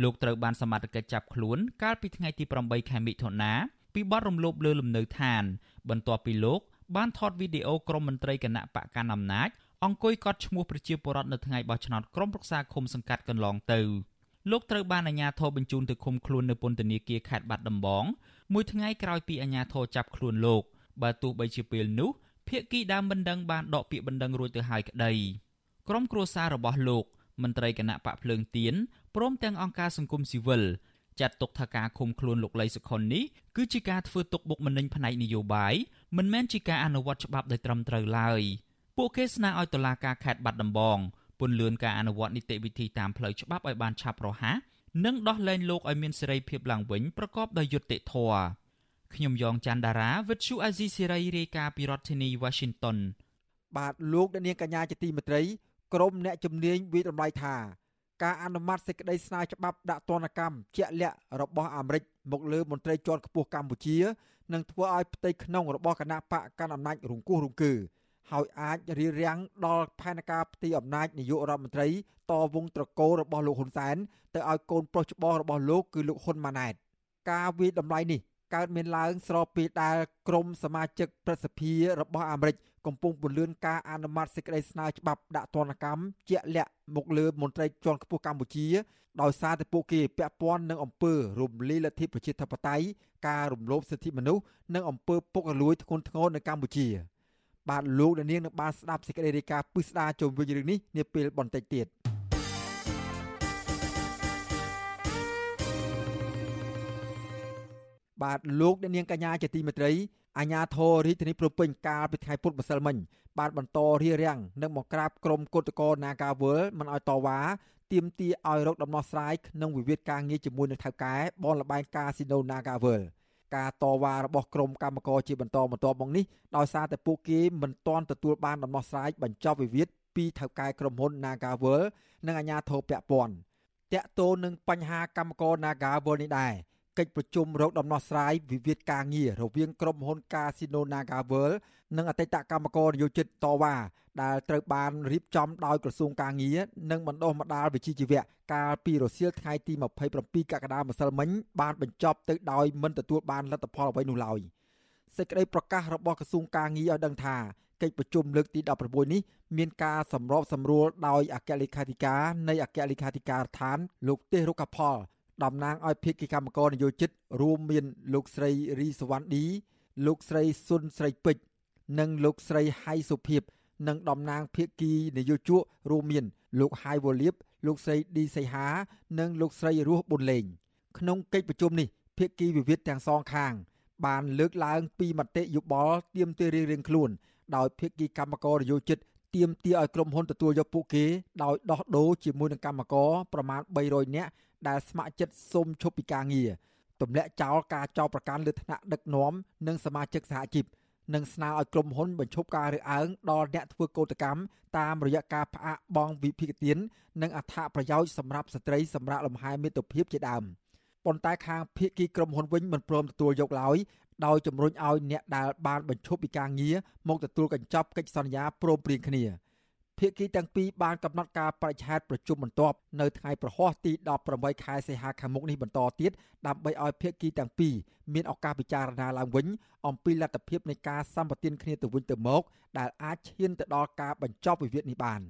លោកត្រូវបានសមត្ថកិច្ចចាប់ខ្លួនកាលពីថ្ងៃទី8ខែមិថុនាពីបទរំលោភលើលំនៅឋាន បន្ទាប់ពីលោកបានថតវីដេអូក្រុមមន្ត្រីគណៈបកកណ្ដាលអំណាចអង្គុយកត់ឈ្មោះប្រជាពលរដ្ឋនៅថ្ងៃបោះឆ្នោតក្រុមប្រឹក្សាឃុំសង្កាត់កន្លងទៅលោកត្រូវបានអាជ្ញាធរបញ្ជូនទៅឃុំខ្លួននៅពន្ធនាគារខេត្តបាត់ដំបងមួយថ្ងៃក្រោយពីអាជ្ញាធរចាប់ខ្លួនលោកបើទោះបីជាពេលនោះ ភៀកគីដើមបណ្ដឹងបានដកពាក្យបណ្ដឹងរួចទៅហើយក្តីក្រុមគ្រួសាររបស់លោកមន្ត្រីគណៈបកភ្លើងទៀនព្រមទាំងអង្គការសង្គមស៊ីវិលចាត់ទុកថាការឃុំខ្លួនលោកលីសុខុននេះគឺជាការធ្វើទុកបុកម្នេញផ្នែកនយោបាយមិនមែនជាការអនុវត្តច្បាប់ដោយត្រឹមត្រូវឡើយពួកគេស្នើឲ្យតុលាការខេត្តបាត់ដំបងពន្យាការអនុវត្តនីតិវិធីតាមផ្លូវច្បាប់ឲ្យបានឆាប់រហ័សនិងដោះលែងលោកឲ្យមានសេរីភាពឡើងវិញប្រកបដោយយុត្តិធម៌ ខ្ញុំយ៉ងច័ន្ទដារាវិទ្យុអាស៊ីសេរីរាយការណ៍ពីរដ្ឋធានី Washington បាទលោកអ្នកនាងកញ្ញាជាទីមេត្រីក្រុមអ្នកជំនាញវិទ្យាល័យថាការអនុម័តសេចក្តីស្នើច្បាប់ដាក់ទណ្ឌកម្មជាក់លាក់របស់អាមេរិកមកលើមន្ត្រីជាន់ខ្ពស់កម្ពុជានឹងធ្វើឲ្យផ្ទៃក្នុងរបស់គណៈបកកាន់អំណាចរង្គោះរង្គើហើយអាចរារាំងដល់ផែនការផ្ទៃអំណាចនាយករដ្ឋមន្ត្រីតវងត្រកូលរបស់លោកហ៊ុនសែនទៅឲ្យកូនប្រុសច្បងរបស់លោកគឺលោកហ៊ុនម៉ាណែតការវិតម្លៃនេះ កើតមានឡើងស្របពេលដែលក្រមសមាជិកប្រសិទ្ធិរបស់អាមេរិកកំពុងពន្លឿនការអនុម័តសេចក្តីស្នើច្បាប់ដាក់ទណ្ឌកម្មជាក់លាក់មកលើមន្ត្រីជាន់ខ្ពស់កម្ពុជាដោយសារតែពួកគេពាក់ព័ន្ធនឹងអំពើរំលាយលទ្ធិប្រជាធិបតេយ្យការរំលោភសិទ្ធិមនុស្សនិងអំពើពុករលួយធ្ងន់ធ្ងរនៅកម្ពុជា បាទលោកនាងនឹងបានស្ដាប់សេចក្តីរាយការណ៍ពិស្ដារជុំវិញរឿងនេះនាពេលបន្តិចទៀត បាទលោកអ្នកនាងកញ្ញាជាទីមេត្រីអាញាធររាជធានីភ្នំពេញកាលពីថ្ងៃពុធម្សិលមិញបានបន្តរៀបរៀងនិងបង្ក្រាបក្រុមគឧតកោ Nagawal មិនឲ្យតវ៉ាទាមទារឲ្យរកដំណោះស្រាយក្នុងវិវាទការងារជាមួយនឹងថៅកែបនលបែងកាស៊ីណូ Nagawal ការតវ៉ារបស់ក្រុមកម្មករជាបន្តបន្ទាប់មកនេះដោយសារតែពួកគេមិនទាន់ទទួលបានដំណោះស្រាយបញ្ចប់វិវាទពីថៅកែក្រុមហ៊ុន Nagawal និងអាជ្ញាធរពាក់ព័ន្ធតាក់ទងនឹងបញ្ហាកម្មករ Nagawal នេះដែរ កិច្ចប្រជុំរកដំណោះស្រាយវិវាទការងាររវាងក្រុមហ៊ុន Casino NagaWorld និងអតីតកម្មករនយោជិតតវ៉ាដែលត្រូវបានរៀបចំដោយក្រសួងការងារនិងបណ្ដុះបណ្ដាលវិជ្ជាជីវៈកាលពីរសៀលថ្ងៃទី27កក្កដាម្សិលមិញបានបញ្ចប់ទៅដោយមិនទទួលបានលទ្ធផលអ្វីនោះឡើយសេចក្តីប្រកាសរបស់ក្រសួងការងារឲ្យដឹងថាកិច្ចប្រជុំលើកទី16នេះមានការសម្របសម្រួលដោយអគ្គលេខាធិការនៃអគ្គលេខាធិការដ្ឋានលោកទេសរុក្ខផល តំណាងឲ្យភាគីកម្មករនយោជិតរួមមានលោកស្រីរីសវណ្ណឌីលោកស្រីសុនស្រីពេជ្រនិងលោកស្រីហៃសុភិបនិងតំណាងភាគីនយោជករួមមានលោកហៃវូលៀបលោកស្រីឌីសីហា និងលោកស្រីរស់ប៊ុនលេង ក្នុងកិច្ចប្រជុំនេះភាគីវិវាទទាំងសងខាង បានលើកឡើងពីមតិយោបល់ទៀមទារៀងៗខ្លួន ដោយភាគីកម្មករនយោជិតទៀមទាឲ្យក្រុមហ៊ុនទទួលយកពួកគេដោយដោះដូរជាមួយនឹងកម្មករប្រមាណ300នាក់ ដែលស្ម័គ្រចិត្តសុំឈប់ពីការងារទម្លាក់ចោលការចោទប្រកាន់លើថ្នាក់ដឹកនាំនិងសមាជិកសហជីពនិងស្នើឲ្យក្រុមហ៊ុនបញ្ឈប់ការរើសអើងដល់អ្នកធ្វើកោតកម្មតាមរយៈការផ្អាកបង់វិភាគទាននិងអត្ថប្រយោជន៍សម្រាប់ស្ត្រីសម្រាប់លំហែមាតុភាពជាដើមប៉ុន្តែខាងភៀកគីក្រុមហ៊ុនវិញមិនព្រមទទួលយកឡើយដោយជំរុញឲ្យអ្នកដែលបានបញ្ឈប់ពីការងារមកទទួលកញ្ចប់កិច្ចសន្យាព្រមព្រៀងគ្នា។ ភាគីទាំងពីរបានកំណត់ការបរិច្ឆេទប្រជុំបន្ទាប់នៅថ្ងៃប្រហ័សទី18ខែសីហាខាងមុខនេះបន្តទៀតដើម្បីឲ្យភាគីទាំងពីរមានឱកាសពិចារណាឡើងវិញអំពីលទ្ធភាពនៃការសម្បទានគ្នាទៅវិញទៅមកដែលអាចឈានទៅដល់ការបញ្ចប់វិវាទនេះបាន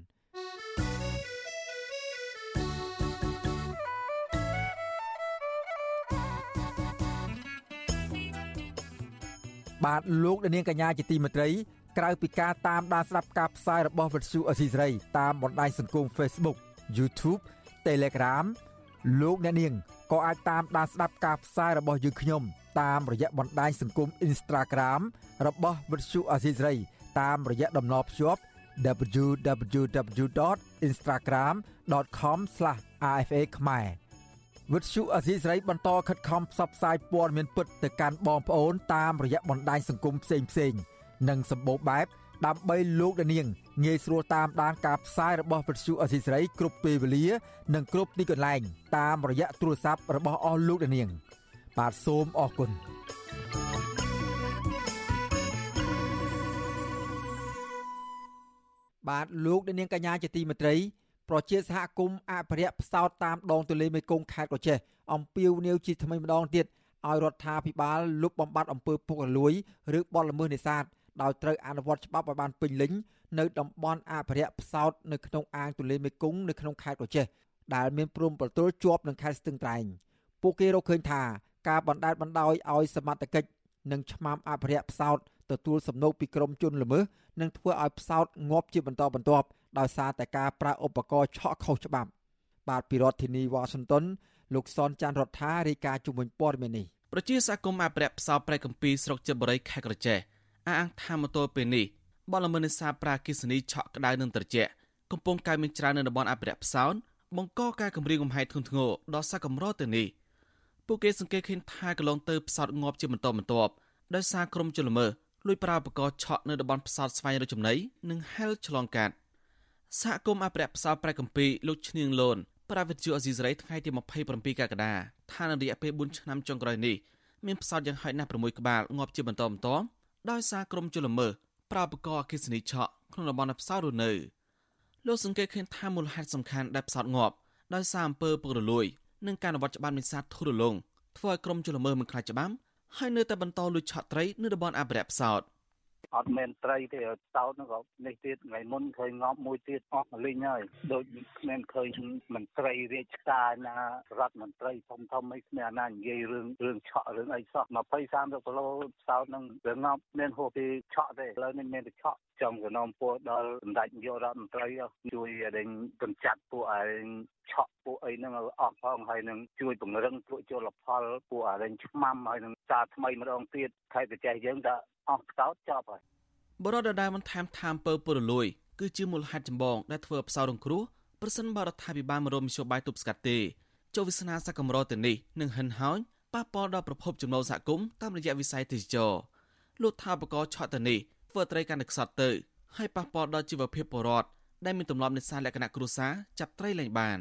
បាទលោកនាងកញ្ញាជាទីមេត្រី ក្រៅពីការតាមដានស្ដាប់ការផ្សាយរបស់វិទ្យុអស៊ីសេរីតាមបណ្ដាញសង្គម Facebook YouTube Telegram លោកអ្នកនាងក៏អាចតាមដានស្ដាប់ការផ្សាយរបស់យើងខ្ញុំ តាមរយៈបណ្ដាញសង្គម Instagram របស់វិទ្យុអស៊ីសេរីតាមរយៈតំណភ្ជាប់ www.instagram.com/rfa ខ្មែរវិទ្យុអសីស្រីបន្តខិតខំផ្សព្វផ្សាយព័ត៌មានពិតទៅកាន់បងប្អូនតាមរយៈបណ្ដាញសង្គមផ្សេងៗ និងសម្បូរបែបដើម្បីលោកនាងងាយស្រួលតាមដានការផ្សាយរបស់វិទ្យុអសីស្រីគ្រប់ពេលវេលា និងគ្រប់ទីកន្លែង តាមរយៈទូរស័ព្ទរបស់អស់លោកនាង បាទសូមអរគុណបាទលោកនាងកញ្ញាជាទីមេត្រីប្រជាសហគមន៍អភិរក្សផ្សោតតាមដងទន្លេមេគង្គខេត្តកោះចេះអំពាវនាវជាថ្មីម្ដងទៀតឲ្យរដ្ឋាភិបាលលុបបំបាត់អំពើពុករលួយ ឬបទល្មើសនេសាទ ដោយត្រូវអនុវត្តច្បាប់ឲ្យបានពេញលេញនៅតំបន់អភិរក្សផ្សោតនៅក្នុងអាងទន្លេមេគង្គនៅក្នុងខេត្តកោះចេះដែលមានព្រំប្រទល់ជាប់នឹងខេត្តស្ទឹងត្រែងពួកគេរកឃើញថាការបណ្តែតបណ្តោយឲ្យសមត្ថកិច្ចនិងឆ្មាំអភិរក្សផ្សោតទទួលសំណូកពីក្រមជនល្មើសនឹងធ្វើឲ្យផ្សោតងាប់ជាបន្តបន្ទាប់ដោយសារតែការប្រើឧបករណ៍ឆក់ខុសច្បាប់បាទពីរដ្ឋធានីវ៉ាស៊ីនតោនលោកសនចាន់រដ្ឋារាយការណ៍ជំនួយព័ត៌មាននេះប្រជាសហគមន៍អភិរក្សផ្សោតប្រែកម្ពីស្រុកចិត្តបរិយខេត្តក្រចេះ អះអាងថាម៉ូតូពេលនេះបលល្មើសនេសាទប្រាគិសនីឆក់ក្តៅនឹងត្រជាក់កំពុងកើនមានច្រើននៅតំបន់អភិរក្សផ្សោតបង្កការគម្រាមកំហែងធ្ងន់ធ្ងរដល់សកម្មរដ្ឋទៅនេះពួកគេសង្កេតឃើញថាកន្លងទៅផ្សោតងាប់ជាបន្តបន្ទាប់ដោយសារក្រុមជនល្មើសលួចប្រើឧបករណ៍ឆក់នៅតំបន់ផ្សោតស្វែងរកចំណីនិងហែលឆ្លងកាត់សហគមន៍អភិរក្សផ្សោតប្រែកម្ពីលោកឈ្នៀងលូនប្រាវិទ្យាអេស៊ីសរ៉ៃថ្ងៃទី27កក្កដាថានៅរយៈពេល4ឆ្នាំចុងក្រោយនេះមានផ្សោតយ៉ាងហោចណាស់6ក្បាលងាប់ជាបន្តបន្ទាប់ ដោយសារក្រុមជលមើប្រើឧបករណ៍អគ្គិសនីឆក់ក្នុងតំបន់ផ្សោតរនៅលោកសង្កេតឃើញថាមូលហេតុសំខាន់ដែលផ្សោតងាប់ដោយសារអំពើពុករលួយនិងការអនុវត្តច្បាប់នេសាទធូររលុងធ្វើឲ្យក្រុមជលមើមិនខ្លាចច្បាប់ហើយនៅតែបន្តលួចឆក់ត្រីនៅតំបន់អភិរក្សផ្សោត។ អត់មែនត្រីទេតោតហ្នឹងក៏នេះទៀតថ្ងៃមុនឃើញងប់មួយទៀតអស់លីងហើយដូចគ្មានឃើញមន្ត្រីរាជការណារដ្ឋមន្ត្រីធំធំអីគ្មានណានិយាយរឿងរឿងឆក់រឿងអីសោះ20 30គីឡូតោតហ្នឹងវាងប់មានហួសពីឆក់ទេឥឡូវនេះមានតែឆក់ចំកណោមពួរដល់សម្ដេចនាយករដ្ឋមន្ត្រីជួយឲ្យកម្ចាត់ពួកឯងឆក់ពួកអីហ្នឹងឲ្យអស់ផងហើយនឹងជួយពង្រឹងពួកជលផលពួកអរិញឆ្មាំហើយនឹងសារថ្មីម្ដងទៀតខេត្តបច្ចេកយើង đã អស់ស្កោតចប់ហើយបរិបទដែលបានថែមថាមពើពុរលួយគឺជាមូលហេតុចម្បងដែលធ្វើឲ្យផ្សោតរងគ្រោះប្រសិនបើរដ្ឋាភិបាលមិនរមនយោបាយទប់ស្កាត់ទេចូលវាសនាសកម្មរដ្ឋទៅនេះនឹងហិនហោចប៉ះពាល់ដល់ប្រភពចំណូលសហគមន៍តាមរយៈវិស័យទេសចរលោកថាបកឆក់ទៅនេះធ្វើត្រីកាន់តែខ្សត់ទៅហើយប៉ះពាល់ដល់ជីវភាពពលរដ្ឋដែលមានទម្លាប់នេសាទលក្ខណៈគ្រួសារចាប់ត្រីលែងបាន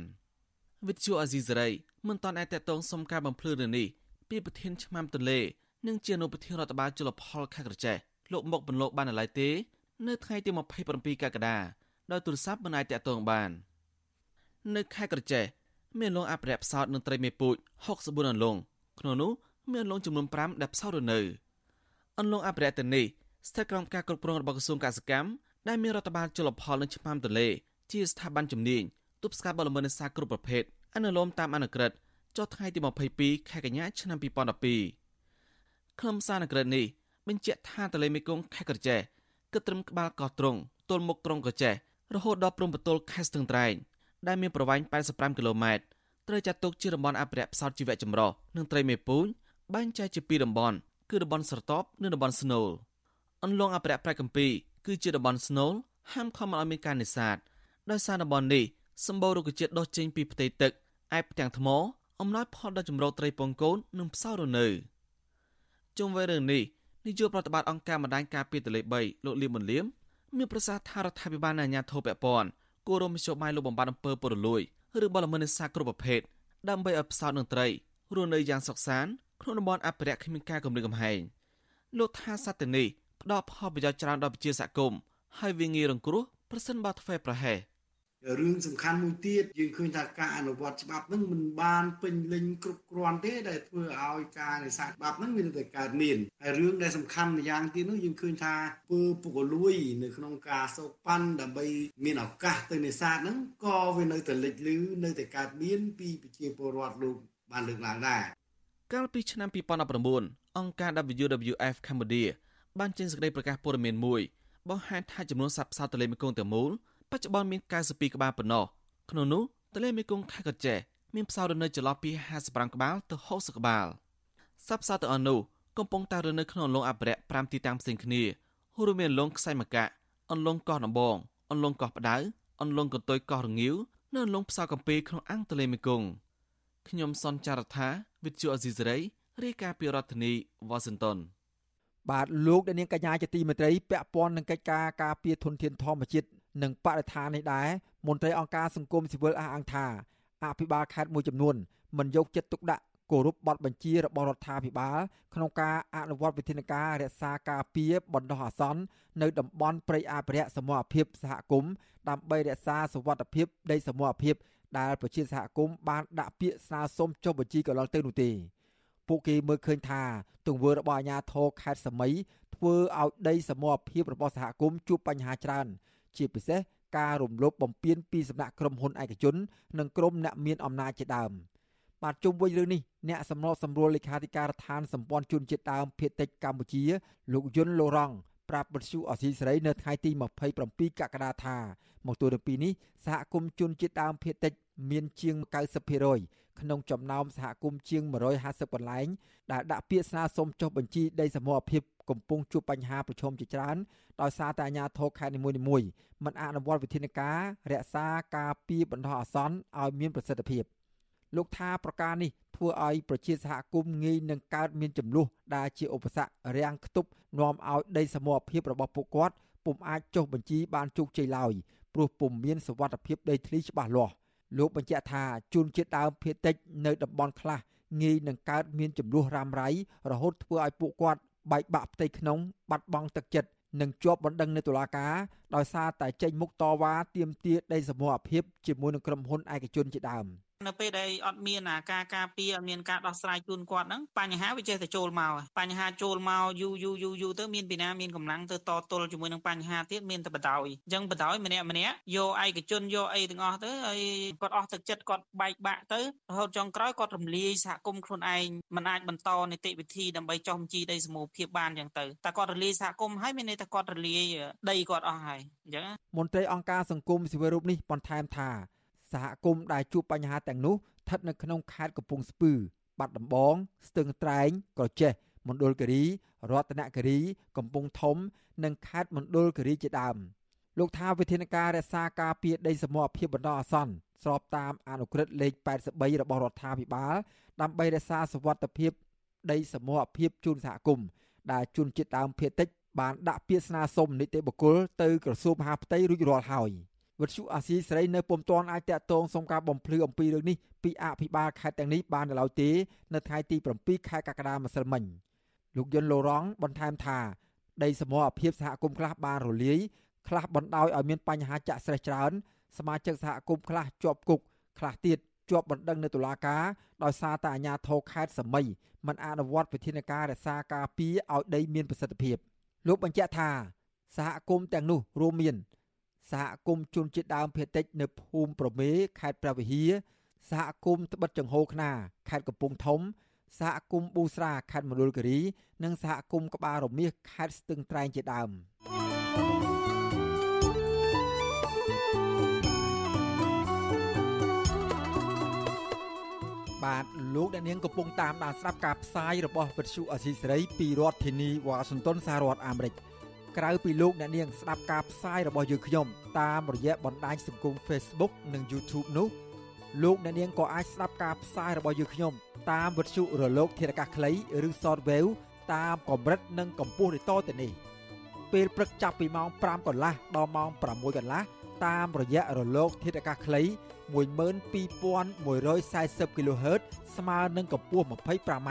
វិទ្យុអាស៊ីសេរីមិនតាន់អាចតតងសុំការបំភ្លឺរឿងនេះពីប្រធានឆ្មាំទន្លេ និងជាអនុប្រធានរដ្ឋបាលជលផលខេត្តក្រចេះលោកមុកបន្លកបានឡើយទេនៅថ្ងៃទី27កក្កដាដោយទូរស័ព្ទមិនអាចតតងបាននៅខេត្តក្រចេះមានលងអភិរក្សផ្សោតនិងត្រីមេពូជ64អន្លង់ក្នុងនោះមានអន្លង់ចំនួន5ដែលផ្សោតរនៅអន្លង់អភិរក្សទាំងនេះស្ថិតក្រោមការគ្រប់គ្រងរបស់ក្រសួងកសិកម្មដែលមានរដ្ឋបាលជលផលនិងឆ្មាំទន្លេជាស្ថាប័នជំនាញទប់ស្កាត់បទល្មើសនេសាទគ្រប់ប្រភេទអនុលោមតាមអនុក្រឹត្យចុះថ្ងៃទី22ខែកញ្ញាឆ្នាំ2012 ខ្លឹមសារអនុក្រឹត្យនេះបញ្ជាក់ថាទន្លេមេគង្គខេត្តក្រចេះគិតត្រឹមក្បាលកោះត្រង់ទល់មុខត្រង់ក្រចេះរហូតដល់ព្រំប្រទល់ខេត្តស្ទឹងត្រែងដែលមានប្រវែង85គីឡូម៉ែត្រត្រូវចាត់ទុកជាតំបន់អភិរក្សផ្សោតជីវៈចម្រុះនិងត្រីមេពូជបែងចែកជាពីរតំបន់គឺតំបន់ស្រទាប់និងតំបន់ស្នូលអន្លង់អភិរក្សប្រែកម្ពីគឺជាតំបន់ស្នូលហាមឃាត់មិនឲ្យមានការនេសាទដោយសារតំបន់នេះសម្បូររុក្ខជាតិដុះចេញពីផ្ទៃទឹកឯផ្ទាំងថ្មអំណោយផលដល់ចម្រោត្រីពងកូននិងផ្សោរនៅ ជុំវិញរឿងនេះនាយកប្រតិបត្តិអង្គការម្ដាយការពារទលេ3លោកលៀមប៊ុនលៀមមានប្រសាសន៍ថារដ្ឋាភិបាលនិងអាជ្ញាធរពាក់ព័ន្ធគួររួមមជ្ឈបាយលោកបំបត្តិអំពើពុករលួយឬបលល្មើសនេសាទគ្រប់ប្រភេទដើម្បីឲ្យផ្សោតនឹងត្រីរស់នៅយ៉ាងសុខសាន្តក្នុងតំបន់អភិរក្សគ្មានការគំរាមកំហែងលោកថាសត្វទាំងនេះផ្ដល់ផលប្រយោជន៍ច្រើនដល់ប្រជាសហគមន៍ហើយវាងាយរងគ្រោះប្រសិនបើធ្វើប្រហែស រឿងសំខាន់មួយទៀតយើងឃើញថាការអនុវត្តច្បាប់ហ្នឹងមិនបានពេញលេញគ្រប់គ្រាន់ទេដែលធ្វើឲ្យការនេសាទច្បាប់ហ្នឹងមានតែកើតមានហើយរឿងដែលសំខាន់ម្យ៉ាងទៀតនោះយើងឃើញថាពើពុកលួយនៅក្នុងការសោកប៉ាន់ដើម្បីមានឱកាសទៅនេសាទហ្នឹងក៏វានៅតែលេចលឺនៅតែកើតមានពីប្រជាពលរដ្ឋលោកបានលើកឡើងដែរកាលពីឆ្នាំ2019អង្គការ WWF Cambodia បានចេញសេចក្តីប្រកាសព័ត៌មានមួយបង្ហាញថាចំនួនសត្វផ្សោតទន្លេមេគង្គទាំងមូល បច្ចុប្បន្នមាន92ក្បាលប៉ុណ្ណោះក្នុងនោះទន្លេមេគង្គខេត្តកោះចេះមានផ្សោតរនៅចន្លោះពី55ក្បាលទៅ60ក្បាលសត្វផ្សោតទាំងអស់នោះកំពុងតែរនៅក្នុងអន្លង់អភិរក្ស5ទីតាំងផ្សេងគ្នារួមមានអន្លង់ខ្សែមកៈអន្លង់កោះដំបងអន្លង់កោះផ្ដៅអន្លង់កន្ទុយកោះរងាវនិងអន្លង់ផ្សោតកំពីក្នុងអង្គទន្លេមេគង្គខ្ញុំសនចាររថាវិទ្យុអេស៊ីសរ៉ៃរាយការណ៍ពីរដ្ឋធានីវ៉ាស៊ីនតោនបាទលោកអ្នកនាងកញ្ញាជាទីមេត្រីពាក់ព័ន្ធនឹងកិច្ចការការពារធនធានធម្មជាតិ និងបរិស្ថាននេះដែរមន្ត្រីអង្គការសង្គមស៊ីវិលអះអាងថាអភិបាលខេត្តមួយចំនួនមិនយកចិត្តទុកដាក់គោរពបទបញ្ជារបស់រដ្ឋាភិបាលក្នុងការអនុវត្តវិធានការរក្សាការពារបណ្ដោះអាសន្ននៅតំបន់ព្រៃអភិរក្សសមរភាពសហគមន៍ដើម្បីរក្សាសុវត្ថិភាពដីសមរភាពដែលប្រជាសហគមន៍បានដាក់ពាក្យស្នើសុំចុះបញ្ជីកន្លងទៅនោះទេពួកគេមើលឃើញថាទង្វើរបស់អាជ្ញាធរខេត្តសមីធ្វើឲ្យដីសមរភាពរបស់សហគមន៍ជួបបញ្ហាច្រើន ជាពិសេសការរំលោភបំពានពីសំណាក់ក្រុមហ៊ុនឯកជននិងក្រុមអ្នកមានអំណាចជាដើមបាទជុំវិញរឿងនេះអ្នកសម្របសម្រួលលេខាធិការដ្ឋានសម្ព័ន្ធជនជាតិដើមភៀតតិចកម្ពុជា លោកយុនលូរ៉ង់ប្រាប់បទសុអសីសេរីនៅថ្ងៃទី27កក្កដាថាមកទល់នឹងពេលនេះសហគមន៍ជនជាតិដើមភៀតតិចមានជាង90%ក្នុងចំណោមសហគមន៍ជាង150កន្លែងដែលដាក់ពាក្យស្នើសុំចុះបញ្ជីដីសមរភាព កំពុងជួបបញ្ហាប្រឈមជាច្រើនដោយសារតែអាជ្ញាធរខេត្តនីមួយៗមិនអនុវត្តវិធានការរក្សាការពារបណ្ដោះអាសន្នឲ្យមានប្រសិទ្ធភាពលោកថាប្រការនេះធ្វើឲ្យប្រជាសហគមន៍ងាយនឹងកើតមានចំនួនដែលជាឧបសគ្គរាំងខ្ទប់នាំឲ្យដីសមរភាពរបស់ពួកគាត់ពុំអាចចុះបញ្ជីបានជោគជ័យឡើយព្រោះពុំមានសវត្ថភាពដីធ្លីច្បាស់លាស់លោកបញ្ជាក់ថាជួនជាតិដើមភៀតតិចនៅតំបន់ខ្លះងាយនឹងកើតមានចំនួនរ៉ាំរ៉ៃរហូតធ្វើឲ្យពួកគាត់ បែកបាក់ផ្ទៃក្នុងបាត់បង់ទឹកចិត្តនិងជាប់បណ្ដឹងនៅតុលាការដោយសារតែចេញមុខតវ៉ាទាមទារដីសមរភាពជាមួយនឹងក្រុមហ៊ុនឯកជនជាដើម។ នៅពេលដែលអត់មានការការពារអត់មានការដោះស្រាយជូនគាត់ហ្នឹងបញ្ហាវាចេះតែចូលមកបញ្ហាចូលមកយូរយូរយូរយូរទៅមានពីណាមានកម្លាំងទៅតទល់ជាមួយនឹងបញ្ហាទៀតមានតែបដ ாய் អញ្ចឹងបដ ாய் ម្នាក់ម្នាក់យកឯកជនយកអីទាំងអស់ទៅហើយគាត់អស់ទឹកចិត្តគាត់បែកបាក់ទៅរហូតចុងក្រោយគាត់រំលាយសហគមន៍ខ្លួនឯងមិនអាចបន្តនីតិវិធីដើម្បីចោះបញ្ជីដីសមូហភាពបានអញ្ចឹងទៅតែគាត់រលាយសហគមន៍ហើយមានន័យថាគាត់រលាយដីគាត់អស់ហើយអញ្ចឹងមន្ត្រីអង្គការសង្គមស៊ីវិលរូបនេះបន្ថែមថា សហគមន៍ដែលជួបបញ្ហាទាំងនោះស្ថិតនៅក្នុងខេត្តកំពង់ស្ពឺ បាត់ដំបង ស្ទឹងត្រែងក្រចេះមណ្ឌលគិរីរតនគិរីកំពង់ធំ និងខេត្តមណ្ឌលគិរីជាដើមលោកថាវិធានការរក្សាការពារដីសមរភាពបណ្ដោះអាសន្នស្របតាមអនុក្រឹត្យលេខ83របស់រដ្ឋាភិបាលដើម្បីរក្សាសុវត្ថិភាពដីសមរភាពជូនសហគមន៍ដែលជនជាតិដើមភាគតិចបានដាក់ពាក្យស្នើសុំនីតិបុគ្គលទៅក្រសួងមហាផ្ទៃរួចរាល់ហើយ វិទ្យុអាស៊ីសេរីនៅពុំទាន់អាចតាក់ទងសុំការបំភ្លឺអំពីរឿងនេះពីអភិបាលខេត្តទាំងនេះបាននៅឡើយទេនៅថ្ងៃទី7ខែកក្កដាម្សិលមិញលោកយុនលូរងបន្ថែមថាដីសមរភាពសហគមន៍ខ្លះបានរលាយខ្លះបណ្ដោយឲ្យមានបញ្ហាចាក់ស្រេះច្រើនសមាជិកសហគមន៍ខ្លះជាប់គុកខ្លះទៀតជាប់បណ្ដឹងនៅតុលាការដោយសារតែអាជ្ញាធរខេត្តសមីមិនអនុវត្តវិធានការរក្សាការពារឲ្យដីមានប្រសិទ្ធភាពលោកបញ្ជាក់ថាសហគមន៍ទាំងនោះរួមមាន សហគមន៍ជនជាតិដើមភាគតិចនៅភូមិប្រមេខេត្តព្រះវិហារសហគមន៍ត្បិតចង្ហូខ្នាខេត្តកំពង់ធំសហគមន៍ប៊ូស្រាខេត្តមណ្ឌលគិរី និងសហគមន៍ក្បាលរមៀសខេត្តស្ទឹងត្រែងជាដើមបាទលោកអ្នកនាងកំពុងតាមដានស្ដាប់ការផ្សាយរបស់វិទ្យុអសីសេរីពីរដ្ឋធានីវ៉ាស៊ីនតោនសហរដ្ឋអាមេរិក ក្រៅពីលោកអ្នកនាងស្ដាប់ការផ្សាយរបស់យើងខ្ញុំតាមរយៈបណ្ដាញសង្គម Facebook និង YouTube នោះលោកអ្នកនាងក៏អាចស្ដាប់ការផ្សាយរបស់យើងខ្ញុំតាមវិទ្យុរលក ធារកាសខ្លីឬ Shortwave តាមកម្រិតនិងកម្ពស់ដូចតទៅនេះពេលព្រឹកចាប់ពីម៉ោង5កន្លះដល់ម៉ោង6កន្លះតាមរយៈរលក ធាតុអាកាសខ្លី12140 kHz ស្មើនឹងកម្ពស់ 25m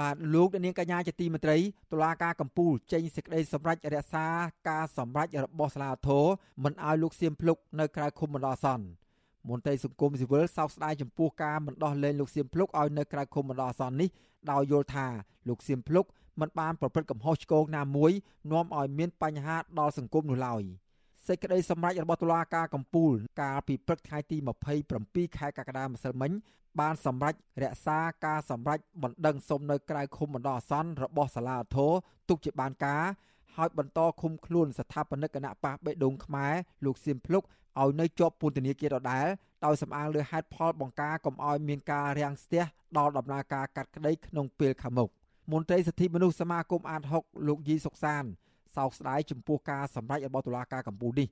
បាទលោកនាងកញ្ញាជាទីមេត្រីតុលាការកំពូលចេញសេចក្តីសម្រេចរក្សាការសម្រេចរបស់សាលាធរមិនឲ្យលោកសៀមភ្លុកនៅក្រៅឃុំបណ្ដោះអាសន្នមន្ត្រីសង្គមស៊ីវិលសោកស្ដាយចំពោះការមិនដោះលែងលោកសៀមភ្លុកឲ្យនៅក្រៅឃុំបណ្ដោះអាសន្ននេះដោយយល់ថាលោកសៀមភ្លុកមិនបានប្រព្រឹត្តកំហុសឆ្គងណាមួយនាំឲ្យមានបញ្ហាដល់សង្គមនោះឡើយ សេចក្តីសម្រេចរបស់តុលាការកំពូល កាលពីព្រឹកថ្ងៃទី27ខែកក្កដាម្សិលមិញបានសម្រេចរក្សាការសម្រេចបណ្ដឹងសុំនៅក្រៅឃុំបណ្ដោះអាសន្នរបស់សាលាឧទ្ធរទុកជាបានការហើយបន្តឃុំខ្លួនស្ថាបនិកគណៈប៉ះបេដងខ្មែរលោកសៀមភ្លុកឲ្យនៅជាប់ពន្ធនាគារដដែលដោយសំអាងលើហេតុផលបង្ការកុំឲ្យមានការរាំងស្ទះដល់ដំណើរការកាត់ក្តីក្នុងពេលខាងមុខមន្ត្រីសិទ្ធិមនុស្សសមាគមអាត6លោកយីសុកសាន សោកស្ដាយចំពោះការសម្រេចរបស់តុលាការកម្ពុជានេះ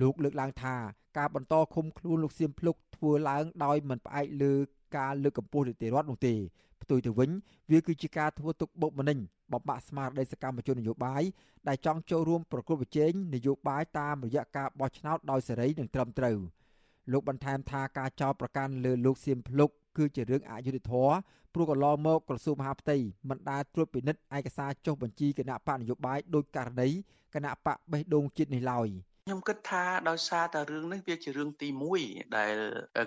លោកលើកឡើងថាការបន្តឃុំខ្លួនលោកសៀមភ្លុកធ្វើឡើងដោយមិនផ្អែកលើការលើកកម្ពស់នីតិរដ្ឋនោះទេផ្ទុយទៅវិញវាគឺជាការធ្វើទុកបុកម្នេញបំបាក់ស្មារតីសកម្មជននយោបាយដែលចង់ចូលរួមប្រកួតប្រជែងនយោបាយតាមរយៈការបោះឆ្នោតដោយសេរីនិងត្រឹមត្រូវលោកបន្ថែមថាការចោទប្រកាន់លើលោកសៀមភ្លុក គឺជារឿងអយុត្តិធម៌ព្រោះកន្លងមកក្រសួងមហាផ្ទៃមិនដែលត្រួតពិនិត្យឯកសារចុះបញ្ជីគណៈបកនយោបាយដោយករណីគណៈបកបេះដូងជាតិនេះឡើយ។ខ្ញុំគិតថាដោយសារតែរឿងនេះវាជារឿងទី1ដែល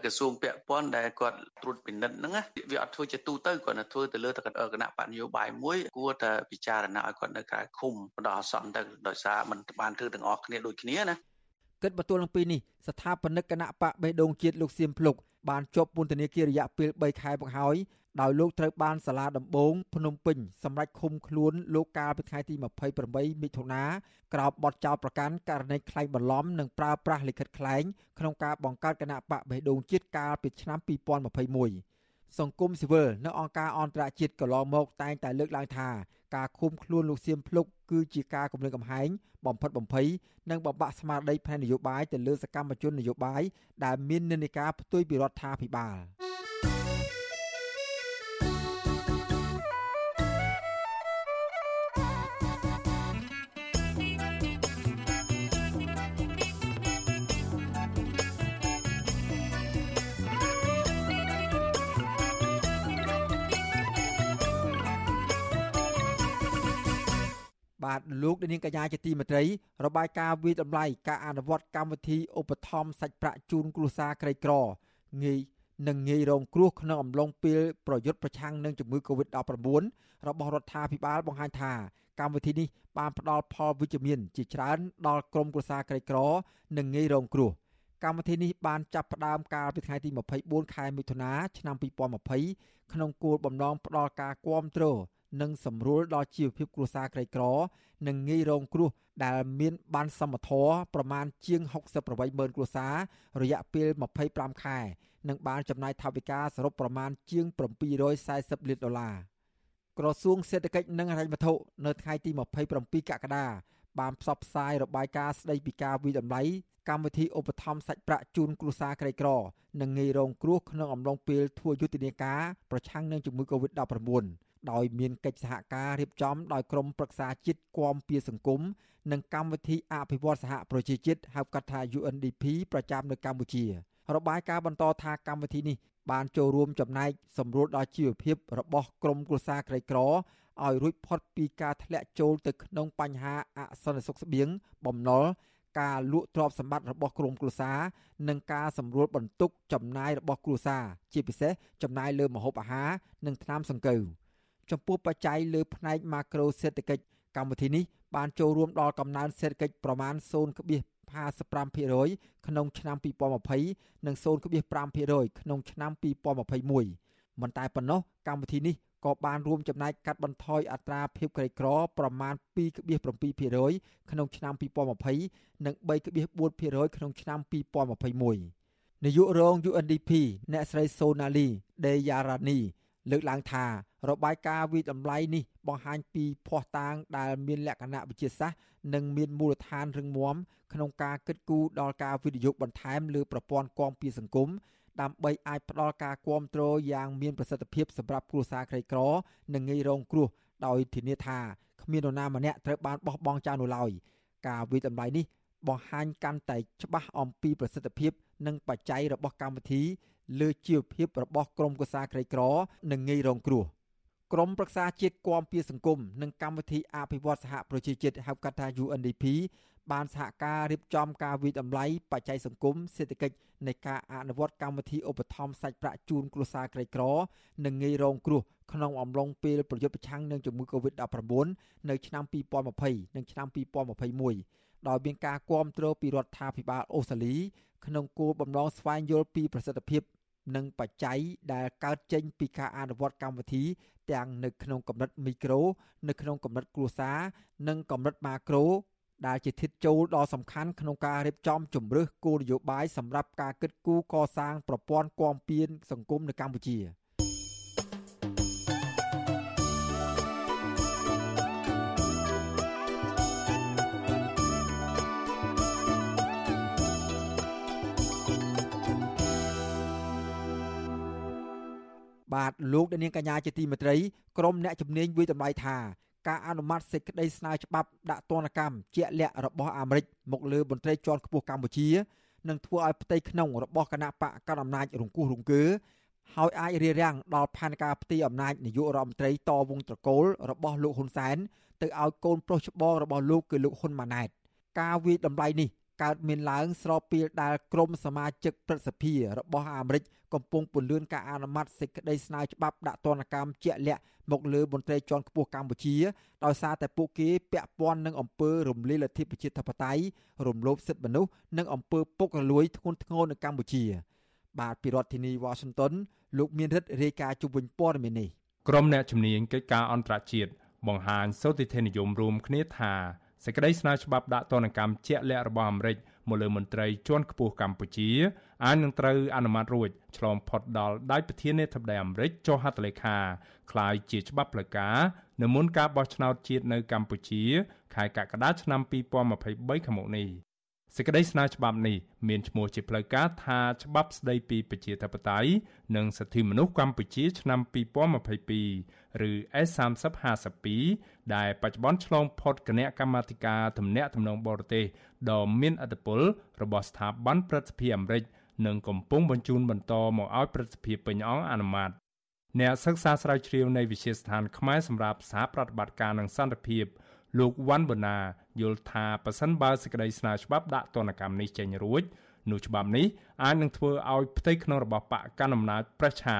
ក្រសួងពាក់ព័ន្ធដែលគាត់ត្រួតពិនិត្យហ្នឹងវាអត់ធ្វើជាទូទៅគាត់ទៅធ្វើទៅលើគណៈបកនយោបាយមួយគួរតែពិចារណាឲ្យគាត់នៅក្រៅឃុំបណ្ដោះអាសន្នទៅដោយសារมันបានធ្វើទាំងអស់គ្នាដូចគ្នាណាគិតបន្ទួលនឹងពីនេះស្ថាបនិកគណៈបកបេះដូងជាតិលោកសៀមភ្លុក បានជាប់ពន្ធនាគាររយៈពេល3ខែមកហើយដោយលោកត្រូវបានសាលាដំបងភ្នំពេញសម្រេចឃុំខ្លួនលោកកាលពីថ្ងៃទី28មិថុនាក្រោមបទចោទប្រកាន់ករណីក្លែងបន្លំនិងប្រើប្រាស់លិខិតក្លែងក្នុងការបង្កើតគណៈបកបេះដូងជាតិកាលពីឆ្នាំ2021សង្គមស៊ីវិលនៅអង្គការអន្តរជាតិកន្លងមកតែងតែលើកឡើងថា ការឃុំខ្លួនលោកសៀមភ្លុកគឺជាការគំរាមកំហែងបំផិតបំភ័យនិងបំបាក់ស្មារតីផ្នែកនយោបាយទៅលើសកម្មជននយោបាយដែលមាននិន្នាការផ្ទុយពីរដ្ឋាភិបាល។ បបាទលោកនាងកញ្ញាជាទីមេត្រីរបាយការណ៍វិតម្លៃការអនុវត្តកម្មវិធីឧបត្ថម្ភសាច់ប្រាក់ជូនគ្រួសារក្រីក្រងាយនិងងាយរងគ្រោះក្នុងអំឡុងពេលប្រយុទ្ធប្រឆាំងនឹងជំងឺ Covid-19 របស់រដ្ឋាភិបាលបង្ហាញថាកម្មវិធីនេះបានផ្ដល់ផលវិជ្ជមានជាច្រើនដល់ក្រុមគ្រួសារក្រីក្រ និងងាយរងគ្រោះកម្មវិធីនេះបានចាប់ផ្ដើមកាលពីថ្ងៃទី24ខែមិថុនាឆ្នាំ2020ក្នុងគោលបំណងផ្ដល់ការគាំទ្រ និងសម្រួលដល់ជីវភាពគ្រួសារក្រីក្រ និងងាយរងគ្រោះដែលមានបានសមត្ថៈប្រមាណជាង68ម៉ឺនគ្រួសាររយៈពេល25ខែនិងបានចំណាយថវិកាសរុបប្រមាណជាង740លានដុល្លារក្រសួងសេដ្ឋកិច្ចនិងហិរញ្ញវត្ថុនៅថ្ងៃទី27កក្កដាបានផ្សព្វផ្សាយរបាយការណ៍ស្តីពីការវិតម្លៃកម្មវិធីឧបត្ថម្ភសាច់ប្រាក់ជូនគ្រួសារក្រីក្រ និងងាយរងគ្រោះក្នុងអំឡុងពេលធ្វើយុទ្ធនាការប្រឆាំងនឹងជំងឺ Covid-19 ដោយមានកិច្ចសហការរៀបចំដោយក្រមប្រឹក្សាជាតិគាំពៀសង្គមនិងកម្មវិធីអភិវឌ្ឍសហប្រជាជាតិហៅកាត់ថា UNDP ប្រចាំនៅកម្ពុជា របាយការណ៍បន្តថាកម្មវិធីនេះបានចូលរួមចំណែកសម្រួលដល់ជីវភាពរបស់ក្រុមគ្រួសារក្រីក្រឲ្យរួចផុតពីការធ្លាក់ចូលទៅក្នុងបញ្ហាអសន្តិសុខស្បៀងបំណុលការលក់ទ្រព្យសម្បត្តិរបស់ក្រុមគ្រួសារនិងការសម្រួលបន្ទុកចំណាយរបស់គ្រួសារជាពិសេសចំណាយលើម្ហូបអាហារនិងថ្នាំសង្កូវ ចំពោះបច្ច័យលើផ្នែកម៉ាក្រូសេដ្ឋកិច្ចកម្មវិធីនេះបានចូលរួមដល់កំណើនសេដ្ឋកិច្ចប្រមាណ0.55%ក្នុងឆ្នាំ2020និង0.5%ក្នុងឆ្នាំ2021មិនតែប៉ុណ្ណោះកម្មវិធីនេះក៏បានរួមចំណែកកាត់បន្ថយអត្រាភាពក្រីក្រប្រមាណ2.7%ក្នុងឆ្នាំ2020និង3.4%ក្នុងឆ្នាំ2021នាយករង UNDP អ្នកស្រី Sonali Deyarani លើ កឡើងថារបាយការណ៍វិតម្លៃនេះបង្ហាញពីភ័ស្តុតាងដែលមានលក្ខណៈវិទ្យាសាស្ត្រនិងមានមូលដ្ឋានរឹងមាំក្នុងការគិតគូរដល់ការវិនិយោគបន្ថែមលើប្រព័ន្ធគាំពារសង្គមដើម្បីអាចផ្ដល់ការគ្រប់គ្រងយ៉ាងមានប្រសិទ្ធភាពសម្រាប់គ្រួសារក្រីក្រ និងងាយរងគ្រោះដោយធានាថាគ្មាននរណាម្នាក់ត្រូវបានបោះបង់ចោលនោះឡើយការវិតម្លៃនេះបង្ហាញកាន់តែច្បាស់អំពីប្រសិទ្ធភាព និងបច្ច័យរបស់កម្មវិធី លើជីវភាពរបស់ក្រុមគូសាក្រីក្រ និងងាយរងគ្រោះក្រមប្រឹក្សាជាតិគាំពៀសង្គមនិងកម្មវិធីអភិវឌ្ឍសហប្រជាជាតិហៅកាត់ថា UNDP បានសហការរៀបចំការវិតម្លៃបច្ច័យសង្គមសេដ្ឋកិច្ចនៃការអនុវត្តកម្មវិធីឧបត្ថម្ភសាច់ប្រាក់ជូនគ្រួសារក្រីក្រ និងងាយរងគ្រោះក្នុងអំឡុងពេលប្រយុទ្ធប្រឆាំងនឹងជំងឺ Covid-19 នៅឆ្នាំ2020និងឆ្នាំ2021 ដោយមានការគាំទ្រពីរដ្ឋាភិបាលអូស្ត្រាលី ក្នុងគោលបំណងស្វែងយល់ពីប្រសិទ្ធភាព និងបច្ច័យដែលកើតចេញពីការអនុវត្តកម្មវិធី ទាំងនៅក្នុងកម្រិតមីក្រូ នៅក្នុងកម្រិតគ្រួសារនិងកម្រិតម៉ាក្រូដែលជាធាតុចូលដ៏សំខាន់ក្នុងការរៀបចំជំរើសគោលនយោបាយសម្រាប់ការគិតគូរកសាងប្រព័ន្ធគាំពៀនសង្គមនៅកម្ពុជា។ បាទលោកនាងកញ្ញាជាទីមេត្រីក្រមអ្នកជំនាញវិតម្លៃថាការអនុម័តសេចក្តីស្នើច្បាប់ដាក់ទណ្ឌកម្មជាក់លាក់របស់អាមេរិកមកលើមន្ត្រីជាន់ខ្ពស់កម្ពុជានឹងធ្វើឲ្យផ្ទៃក្នុងរបស់គណៈបកកណ្ដាលអំណាចរង្គោះរង្គើហើយអាចរារាំងដល់ផែនការផ្ទៃអំណាចនាយករដ្ឋមន្ត្រីតវងត្រកូលរបស់លោកហ៊ុនសែនទៅឲ្យកូនប្រុសច្បងរបស់លោកគឺលោកហ៊ុនម៉ាណែតការវាយតម្លៃនេះ កើតមានឡើងស្របពេលដែលក្រុមសមាជិកព្រឹទ្ធសភារបស់អាមេរិកកំពុងពន្លឿនការអនុម័តសេចក្តីស្នើច្បាប់ដាក់ទណ្ឌកម្មជាក់លាក់មកលើមន្ត្រីជាន់ខ្ពស់កម្ពុជាដោយសារតែពួកគេពាក់ព័ន្ធនឹងអំពើរំលាយលទ្ធិប្រជាធិបតេយ្យរំលោភសិទ្ធិមនុស្សនិងអំពើពុករលួយធ្ងន់ធ្ងរនៅកម្ពុជា បាទពីរដ្ឋធានី Washington លោកមានរិទ្ធរាយការណ៍ជុំវិញព័ត៌មាននេះក្រុមអ្នកជំនាញកិច្ចការអន្តរជាតិបង្ហាញសោតិធិនិយមរួមគ្នាថា សេចក្តីស្នើច្បាប់ដាក់ទណ្ឌកម្មជាក់លាក់របស់អាមេរិកមកលើមន្ត្រីជាន់ខ្ពស់កម្ពុជាអាចនឹងត្រូវអនុម័តរួចឆ្លងផុតដល់ដៃប្រធានាធិបតីអាមេរិកចុះហត្ថលេខាក្លាយជាច្បាប់ផ្លូវការនៅមុនការបោះឆ្នោតជាតិនៅកម្ពុជាខែកក្កដាឆ្នាំ2023ខាងមុខនេះ សេចក្តីស្នើច្បាប់នេះមានឈ្មោះជាផ្លូវការថាច្បាប់ស្តីពីប្រជាធិបតេយ្យនិងសិទ្ធិមនុស្សកម្ពុជាឆ្នាំ2022ឬ S3052 ដែលបច្ចុប្បន្នឆ្លងផុតគណៈកម្មាធិការទំនាក់ទំនងបរទេសដ៏មានឥទ្ធិពលរបស់ស្ថាប័នព្រឹទ្ធសភាអាមេរិកនិងកំពុងបញ្ជូនបន្តមកឲ្យព្រឹទ្ធសភាពេញអង្គអនុម័តអ្នកសិក្សាស្រាវជ្រាវនៃវិទ្យាស្ថានខ្មែរសម្រាប់សហប្រតិបត្តិការនិងសន្តិភាព លោកវ៉ាន់បូណាយល់ថាប៉ះសិនបើសេចក្តីស្នើច្បាប់ដាក់ទណ្ឌកម្មនេះចេញរួចនោះច្បាប់នេះអាចនឹងធ្វើឲ្យផ្ទៃក្នុងរបស់បកកណ្ដាលអំណាចប្រឆា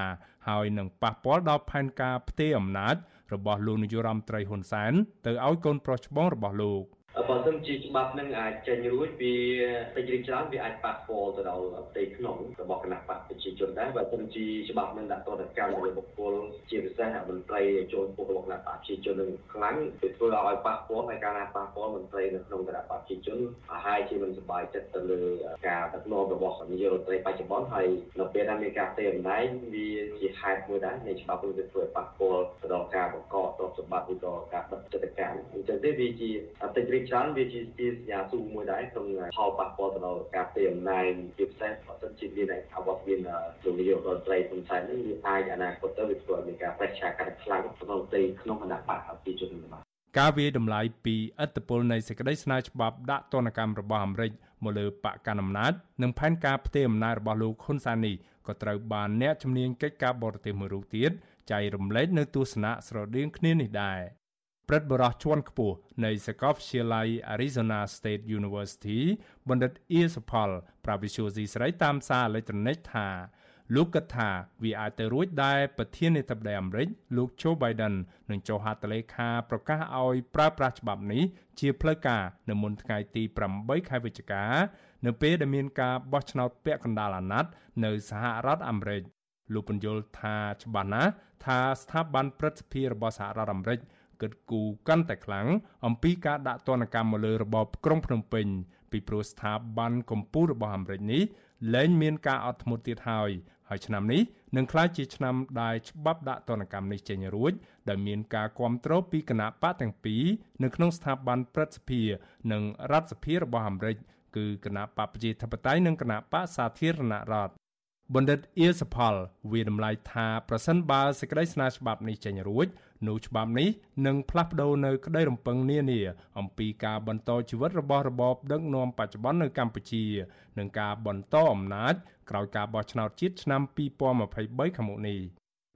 ហើយនឹងប៉ះពាល់ដល់ផែនការផ្ទេរអំណាចរបស់លោកនាយរដ្ឋមន្ត្រីហ៊ុនសែនទៅឲ្យកូនប្រុសច្បងរបស់លោក បើសិនជាច្បាប់នឹងអាចចេញរួចវាពេញរីកច្រើនវាអាចប៉ះពាល់ទៅដល់ផ្ទៃក្នុងរបស់គណៈបកប្រជាជនដែរបើសិនជាច្បាប់នឹងដាក់ទណ្ឌកម្មលើបុគ្គលជាពិសេសមន្ត្រីចូលពុករបស់គណៈបកប្រជាជននឹងខ្លាំងវាធ្វើឲ្យប៉ះពាល់ហើយការណាប៉ះពាល់មន្ត្រីនៅក្នុងគណៈបកប្រជាជនប្រហែលជាមិនសប្បាយចិត្តទៅលើការដឹកនាំរបស់នាយករដ្ឋមន្ត្រីបច្ចុប្បន្នហើយនៅពេលដែលមានការផ្ទេរអំណាចវាជាហេតុមួយដែរនៃច្បាប់នឹងធ្វើឲ្យប៉ះពាល់ទៅដល់ការបង្កទ្រព្យសម្បត្តិឬក៏ការបិទកិច្ចការអញ្ចឹងទេវាជាតិចរីកច្រើនវាជាជាសញ្ញាទូមួយដែរក្នុងផលប៉ះពាល់ទៅដល់ការផ្ទេរអំណាចជាពិសេសបើសិនជាមានអវត្តមានលោកនាយករដ្ឋមន្ត្រីហ៊ុនសែននេះវាអាចអនាគតទៅវាធ្វើឲ្យមានការប្រឆាំងកាន់តែខ្លាំងក្នុងទីក្នុងគណៈបកប្រជាជនរបស់ការវាតម្លៃពីឥទ្ធិពលនៃសេចក្តីស្នើច្បាប់ដាក់ទណ្ឌកម្មរបស់អាមេរិកមកលើបកកណ្ដាលអំណាចនិងផែនការផ្ទេរអំណាចរបស់លោកហ៊ុនសែននេះក៏ត្រូវបានអ្នកជំនាញកិច្ចការបរទេសមួយរូបទៀតចែករំលែកនៅទស្សនៈស្រដៀងគ្នានេះដែរ ព្រឹទ្ធបរិះជាន់ខ្ពស់នៃសាកលវិទ្យាល័យ Arizona State University បណ្ឌិតអៀសផលប្រាវិសុយស៊ីស្រីតាមសារអេឡិចត្រូនិកថាលោកគិតថាវាអាចទៅរួចដែរប្រធានាធិបតីអាមេរិកលោក Joe Biden នឹងចុះហត្ថលេខាប្រកាសឲ្យប្រើប្រាស់ច្បាប់នេះជាផ្លូវការនៅមុនថ្ងៃទី8ខែវិច្ឆិកា នៅពេលដែលមានការបោះឆ្នោតពាក់កណ្ដាលអាណត្តិនៅសហរដ្ឋអាមេរិកលោកបញ្យល់ថាច្បាស់ណាស់ថាស្ថាប័នព្រឹទ្ធសភារបស់សហរដ្ឋអាមេរិក គិតគូរកាន់តែខ្លាំងអំពីការដាក់ទណ្ឌកម្មមកលើរបបក្រុងភ្នំពេញពីព្រោះស្ថាប័នកម្ពុជារបស់អាមេរិកនេះលែងមានការអត់ធ្មត់ទៀតហើយហើយឆ្នាំនេះនឹងក្លាយជាឆ្នាំដែលច្បាប់ដាក់ទណ្ឌកម្មនេះចេញរួចដែលមានការគ្រប់គ្រងពីគណៈបកទាំងពីរនៅក្នុងស្ថាប័នព្រឹទ្ធសភា និងរដ្ឋសភារបស់អាមេរិកគឺគណៈបកប្រជាធិបតេយ្យនិងគណៈបកសាធារណរដ្ឋបណ្ឌិតអៀសផលវាតម្លៃថាប្រសិនបើសេចក្តីស្នើច្បាប់នេះចេញរួច នោះច្បាប់នេះនឹងផ្លាស់ប្ដូរនៅក្តីរំពឹងនានាអំពីការបន្តជីវិតរបស់របបដឹកនាំបច្ចុប្បន្ននៅកម្ពុជានិងការបន្តអំណាចក្រោយការបោះឆ្នោតជាតិឆ្នាំ2023ខាងមុខនេះ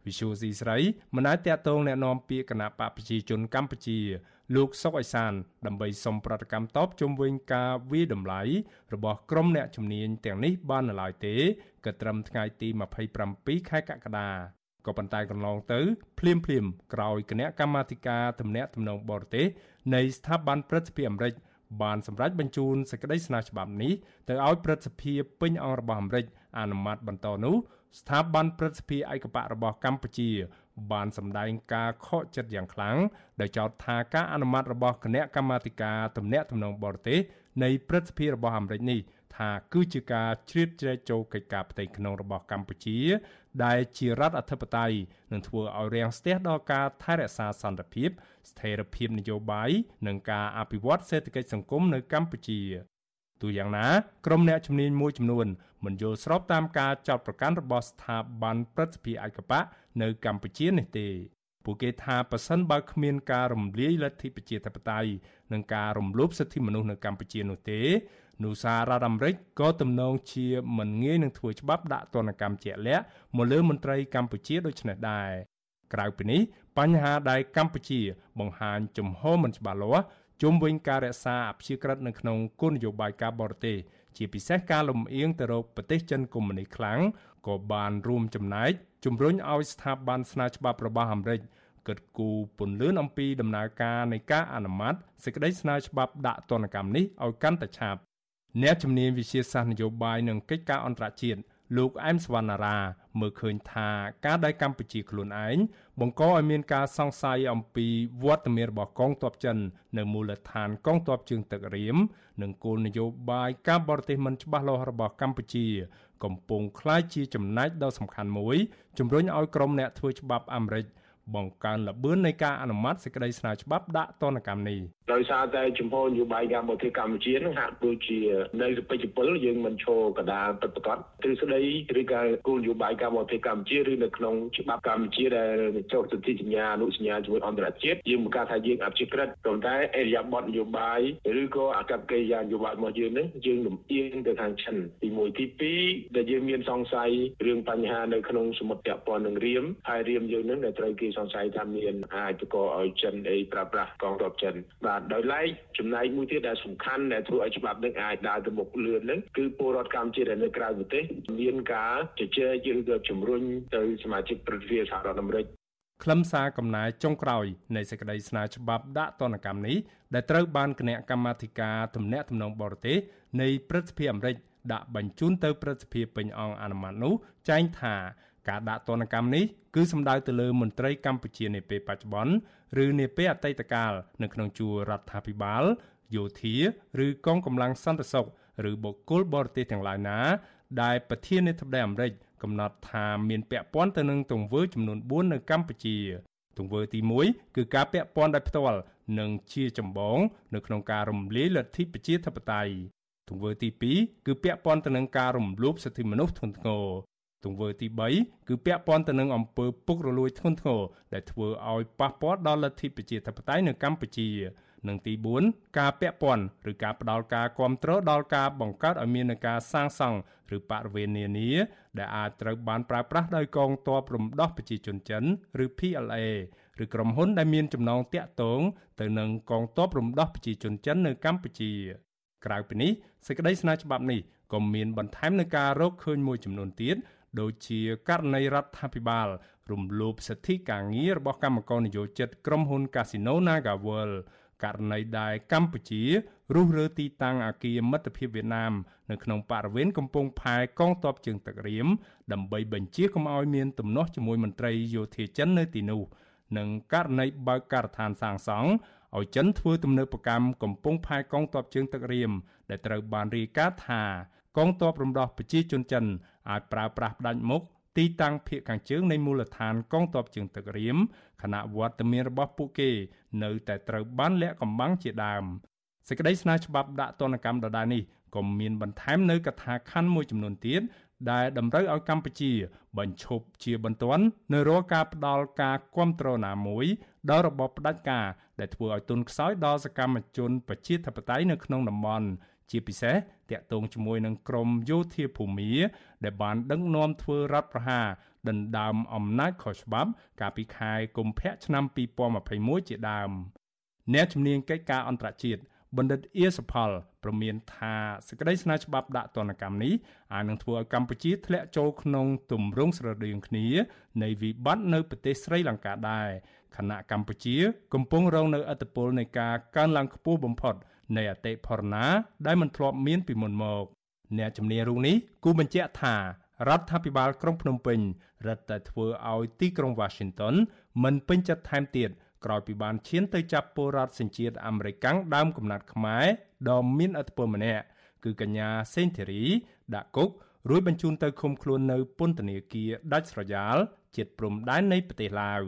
វិសុយស៊ីស្រីមិនអាចតាក់ទងแนะនាំពាក្យគណៈបកប្រជាជនកម្ពុជា លោកសុកអេសាន ដើម្បីសុំប្រតិកម្មតបជុំវិញការវាតម្លៃរបស់ក្រុមអ្នកជំនាញទាំងនេះបាននៅឡើយទេក៏ត្រឹមថ្ងៃទី27ខែកក្កដា ក៏ប៉ុន្តែកន្លងទៅភ្លាមភ្លាមក្រោយគណៈកម្មាធិការទំនាក់ទំនងបរទេសនៃស្ថាប័នព្រឹទ្ធសភាអាមេរិកបានសម្រេចបញ្ជូនសេចក្តីស្នើច្បាប់នេះទៅឲ្យព្រឹទ្ធសភាពេញអង្គរបស់អាមេរិកអនុម័តបន្តនោះស្ថាប័នព្រឹទ្ធសភាឯកបៈរបស់កម្ពុជា បានសម្ដែងការខកចិត្តយ៉ាងខ្លាំងដោយចោទថាការអនុម័តរបស់គណៈកម្មាធិការទំនាក់ទំនងបរទេសនៃព្រឹទ្ធសភារបស់អាមេរិកនេះ ថាគឺជាការជ្រៀតជ្រែកចូលកិច្ចការផ្ទៃក្នុងរបស់កម្ពុជា ដែលជារដ្ឋអធិបតេយ្យនឹងធ្វើឲ្យរាំងស្ទះដល់ការថែរក្សាសន្តិភាព ស្ថិរភាពនយោបាយនិងការអភិវឌ្ឍសេដ្ឋកិច្ចសង្គមនៅកម្ពុជាទូយ៉ាងណាក្រុមអ្នកជំនាញមួយចំនួនមិនយល់ស្របតាមការចោទប្រកាន់របស់ស្ថាប័នព្រឹទ្ធសភាឯកបៈនៅកម្ពុជានេះទេពួកគេថាប៉ះសិនបើគ្មានការរំលាយលទ្ធិប្រជាធិបតេយ្យនិងការរំលោភសិទ្ធិមនុស្សនៅកម្ពុជានោះទេ នោះសាររដ្ឋអាមេរិកក៏ទំនងជាមិនងាយនឹងធ្វើច្បាប់ដាក់ទណ្ឌកម្មជាក់លាក់មកលើមន្ត្រីកម្ពុជាដូចនេះដែរក្រៅពីនេះបញ្ហាដែលកម្ពុជា បង្ហាញជំហរមិនច្បាស់លាស់ជុំវិញការរក្សាអព្យាក្រឹតនៅក្នុងគោលនយោបាយការបរទេសជាពិសេសការលំអៀងទៅរកប្រទេសចិនកុម្មុយនីសខ្លាំងក៏បានរួមចំណែកជំរុញឲ្យស្ថាប័នស្នើច្បាប់របស់អាមេរិកគិតគូរពន្លឿនអំពីដំណើរការនៃការអនុម័តសេចក្តីស្នើច្បាប់ដាក់ទណ្ឌកម្មនេះឲ្យកាន់តែឆាប់ អ្នកជំនាញវិជាសាស្ត្រនយោបាយនិងកិច្ចការអន្តរជាតិលោកអែមសវណ្ណារា មើលឃើញថាការដែលកម្ពុជាខ្លួនឯងបង្កឲ្យមានការសង្ស័យអំពីវត្តមានរបស់កងទ័ពចិននៅមូលដ្ឋានកងទ័ពជើងទឹករៀមនិងគោលនយោបាយការបរទេសមិនច្បាស់លាស់របស់កម្ពុជា កំពុងក្លាយជាចំណែកដ៏សំខាន់មួយជំរុញឲ្យក្រុមអ្នកធ្វើច្បាប់អាមេរិកបង្កើនល្បឿននៃការអនុម័តសេចក្តីស្នើច្បាប់ដាក់ទណ្ឌកម្មនេះ ដោយសារតែចំពោះនយោបាយការបរទេសកម្ពុជានឹងហាក់ដូចជានៅសពេចពលយើងមិនឈរកដាលពិតប្រាកដទ្រឹស្ដីឬក៏គោលនយោបាយការបរទេសកម្ពុជាឬនៅក្នុងច្បាប់កម្ពុជាដែលចុះសន្ធិសញ្ញាអនុសញ្ញាជាមួយអន្តរជាតិយើងបង្កើតថាយើងអព្យាក្រឹតប៉ុន្តែអេរិយាប័តនយោបាយឬក៏អកប្បកិរិយានយោបាយរបស់យើងនឹងយើងលំអៀងទៅខាងចិនទី1ទី2ដែលយើងមានសង្ស័យរឿងបញ្ហានៅក្នុងសមុទ្រពាក់ព័ន្ធនឹងរៀមហើយរៀមយើងនឹងដែលត្រូវគេសង្ស័យថាមានអាចបង្កឲ្យចិនអីប្រើប្រាស់កងទ័ពចិនបាទបាទដោយឡែកចំណែកមួយទៀតដែលសំខាន់ដែលធ្វើឲ្យច្បាប់នេះអាចដើរទៅមុខលឿនហ្នឹងគឺពលរដ្ឋកម្ពុជាដែលនៅក្រៅប្រទេសមានការជជែកឬក៏ជំរុញទៅសមាជិកប្រតិភិសហរដ្ឋអាមេរិកខ្លឹមសារកំណែចុងក្រោយនៃសេចក្តីស្នើច្បាប់ដាក់ទណ្ឌកម្មនេះដែលត្រូវបានគណៈកម្មាធិការទំនាក់ទំនងបរទេសនៃព្រឹទ្ធសភាអាមេរិកដាក់បញ្ជូនទៅព្រឹទ្ធសភាពេញអង្គអនុម័តនោះចែងថា ការដាក់ទណ្ឌកម្មនេះគឺសំដៅទៅលើមន្ត្រីកម្ពុជានាពេលបច្ចុប្បន្នឬនាពេលអតីតកាលនៅក្នុងជួររដ្ឋាភិបាលយោធាឬកងកម្លាំងសន្តិសុខឬបុគ្គលបរទេសទាំងឡាយណា ដែលប្រធានាធិបតីអាមេរិកកំណត់ថាមានពាក់ព័ន្ធទៅនឹងទង្វើចំនួន4នៅកម្ពុជាទង្វើទី1គឺការពាក់ព័ន្ធដោយផ្ទាល់និងជាចម្បងនៅក្នុងការរំលាយលទ្ធិប្រជាធិបតេយ្យទង្វើទី2គឺពាក់ព័ន្ធទៅនឹងការរំលោភសិទ្ធិមនុស្សធ្ងន់ធ្ងរ ទង្វើទី3គឺពាក់ព័ន្ធទៅនឹងអំពើពុករលួយធ្ងន់ធ្ងរដែលធ្វើឲ្យប៉ះពាល់ដល់លទ្ធិប្រជាធិបតេយ្យនៅកម្ពុជានិងទី4ការពាក់ព័ន្ធឬការផ្ដល់ការគ្រប់គ្រងដល់ការបង្កើតឲ្យមាននឹងការសាងសង់ឬបរិវេណនានាដែលអាចត្រូវបានប្រើប្រាស់ដោយកងទ័ពរំដោះប្រជាជនចិនឬ PLA ឬក្រុមហ៊ុនដែលមានចំណងតាក់ទងទៅនឹងកងទ័ពរំដោះប្រជាជនចិននៅកម្ពុជាក្រៅពីនេះសេចក្តីស្នើច្បាប់នេះក៏មានបន្ថែមនឹងការរកឃើញមួយចំនួនទៀត ដូចជាករណីរដ្ឋាភិបាល រំលោភសិទ្ធិការងាររបស់កម្មករនិយោជិតក្រុមហ៊ុន Casino NagaWorld ករណីដែលកម្ពុជារុះរើទីតាំងអគារមិត្តភាពវៀតណាមនៅក្នុងបរិវេណកំពង់ផែកងទ័ពជើងទឹករៀមដើម្បីបញ្ជាកុំឲ្យមានទំនាស់ជាមួយមន្ត្រីយោធាចិននៅទីនោះនិងករណីបើកការដ្ឋានសាងសង់ឲ្យចិនធ្វើទំនើបកម្មកំពង់ផែកងទ័ពជើងទឹករៀមដែលត្រូវបានរាយការណ៍ថា កងទ័ពរំដោះប្រជាជនចិនអាចប្រើប្រាស់ផ្ដាច់មុខទីតាំងភៀកខាងជើងនៃមូលដ្ឋានកងទ័ពជើងទឹករៀមខណៈវត្តមានរបស់ពួកគេ នៅតែត្រូវបានលាក់កំបាំងជាដើមសេចក្តីស្នើច្បាប់ដាក់ទណ្ឌកម្មដដែលនេះក៏មានបន្ថែមនៅកថាខណ្ឌមួយចំនួនទៀតដែលតម្រូវឲ្យកម្ពុជា បញ្ឈប់ជាបន្ទាន់នៅរាល់ការផ្ដាល់ការគ្រប់គ្រងណាមួយដល់របបផ្ដាច់ការដែលធ្វើឲ្យទុនខ្សោយដល់សកម្មជនប្រជាធិបតេយ្យនៅក្នុងតំបន់ ជាពិសេសតាក់ទងជាមួយនឹងក្រមយោធាភូមាដែលបានដឹកនាំធ្វើរដ្ឋប្រហារដណ្ដើមអំណាចខុសច្បាប់កាលពីខែកុម្ភៈឆ្នាំ2021ជាដើមអ្នកជំនាញកិច្ចការអន្តរជាតិបណ្ឌិតអៀសផលប្រមានថាសេចក្តីស្នើច្បាប់ដាក់ទណ្ឌកម្មនេះអាចនឹងធ្វើឲ្យកម្ពុជាធ្លាក់ចូលក្នុងទម្រង់ស្រដៀងគ្នានៃវិបត្តិនៅប្រទេសស្រីលង្កាដែរខណៈកម្ពុជា កំពុងរងនៅឥទ្ធិពលនៃការកើនឡើងខ្ពស់បំផុត នៃអតិផរណា ដែលមិនធ្លាប់មានពីមុនមកអ្នកជំនាញរូបនេះគូបញ្ជាក់ថារដ្ឋាភិបាលក្រុងភ្នំពេញរឹតតែធ្វើឲ្យទីក្រុង Washington មិនពេញចិត្តថែមទៀតក្រោយពីបានឈានទៅចាប់ពលរដ្ឋសញ្ជាតិអាមេរិកដើមកំណត់ខ្មែរដ៏មានឥទ្ធិពលម្នាក់គឺកញ្ញាសេងធីរី ដាក់គុករួចបញ្ជូនទៅឃុំខ្លួននៅពន្ធនាគារដាច់ស្រយាលជិតព្រំដែននៃប្រទេសឡាវ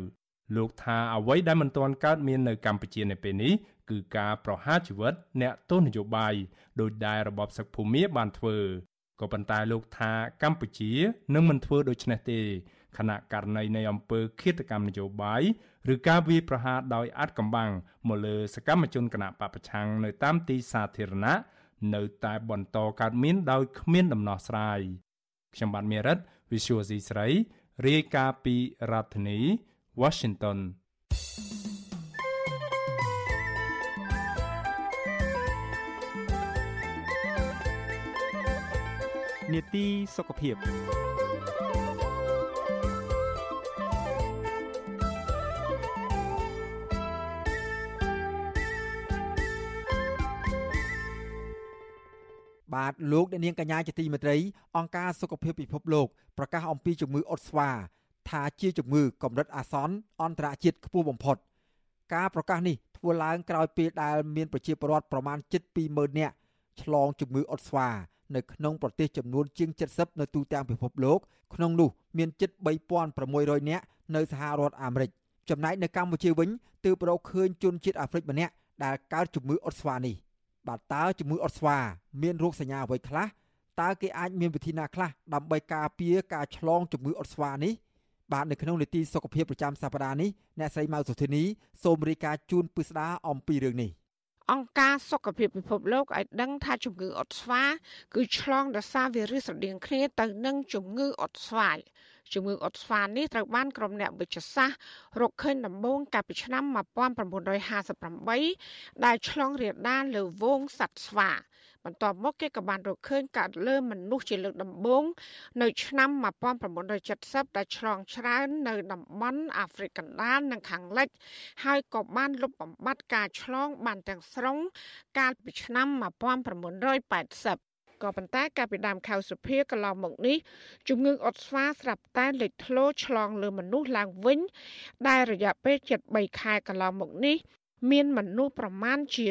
លោកថាអ្វីដែលមិនទាន់កើតមាននៅកម្ពុជានៅពេលនេះគឺការប្រហារជីវិតអ្នកទោសនយោបាយដោយដែលរបបសឹកភូមាបានធ្វើក៏ប៉ុន្តែលោកថាកម្ពុជានឹងមិនធ្វើដូច្នេះទេខណៈករណីនៃអំពើឃាតកម្មនយោបាយឬការវាយប្រហារដោយអាត់កំបាំងមកលើសកម្មជនគណៈបពប្រឆាំងនៅតាមទីសាធារណៈនៅតែបន្តកើតមានដោយគ្មានដំណោះស្រាយខ្ញុំបាទមេរិត Visual C ស្រីរាយការណ៍ពីរដ្ឋធានី Washington នេតិសុខភាពបាទលោកអ្នកនាងកញ្ញាជាទីមេត្រីអង្គការសុខភាពពិភពលោកប្រកាសអំពីជំងឺអុតស្វា ថាជាជំងឺកម្រិតអាសន្នអន្តរជាតិខ្ពស់បំផុត ការប្រកាសនេះធ្វើឡើងក្រោយពេលដែលមានប្រជាពលរដ្ឋប្រមាណ720,000នាក់ឆ្លងជំងឺអុតស្វានៅក្នុងប្រទេសចំនួនជាង70នៅទូទាំងពិភពលោកក្នុងនោះមានជិត3600នាក់នៅសហរដ្ឋអាមេរិកចំណែកនៅកម្ពុជាវិញទើបរកឃើញជនជាតិអាហ្វ្រិកម្នាក់ដែលកើតជំងឺអុតស្វានេះបាទតើជំងឺអុតស្វាមានរោគសញ្ញាអ្វីខ្លះតើគេអាចមានវិធីណាខ្លះដើម្បីការពារការឆ្លងជំងឺអុតស្វានេះ បាទនៅក្នុងនីតិសុខភាពប្រចាំសប្តាហ៍នេះអ្នកស្រីម៉ៅសុធានីសូមរាយការណ៍ជូនពិស្ដារអំពីរឿងនេះអង្គការសុខភាពពិភពលោកឲ្យដឹងថាជំងឺអុតស្វាគឺឆ្លងដោយសារវីរុសស្រដៀងគ្នាទៅនឹងជំងឺអុតស្វាយជំងឺអុតស្វានេះត្រូវបានក្រុមអ្នកវិទ្យាសាស្ត្ររកឃើញដំបូងកាលពីឆ្នាំ1958ដែលឆ្លងរាលដាលលើហ្វូងសត្វស្វា បន្ទាប់មកគេក៏បានរកឃើញកើតលើមនុស្សជាលើកដំបូងនៅឆ្នាំ1970ដែលឆ្លងច្រើននៅតំបន់អាហ្វ្រិកកណ្ដាលនិងខាងលិច ហើយក៏បានលុបបំបាត់ការឆ្លងបានទាំងស្រុងកាលពីឆ្នាំ1980ក៏ប៉ុន្តែកាលពីដើមខែសុភាកន្លងមកនេះជំងឺអុតស្វាស្រាប់តែលេចធ្លោឆ្លងលើមនុស្សឡើងវិញដែលរយៈពេល73ខែកន្លងមកនេះ មានមនុស្សប្រមាណជា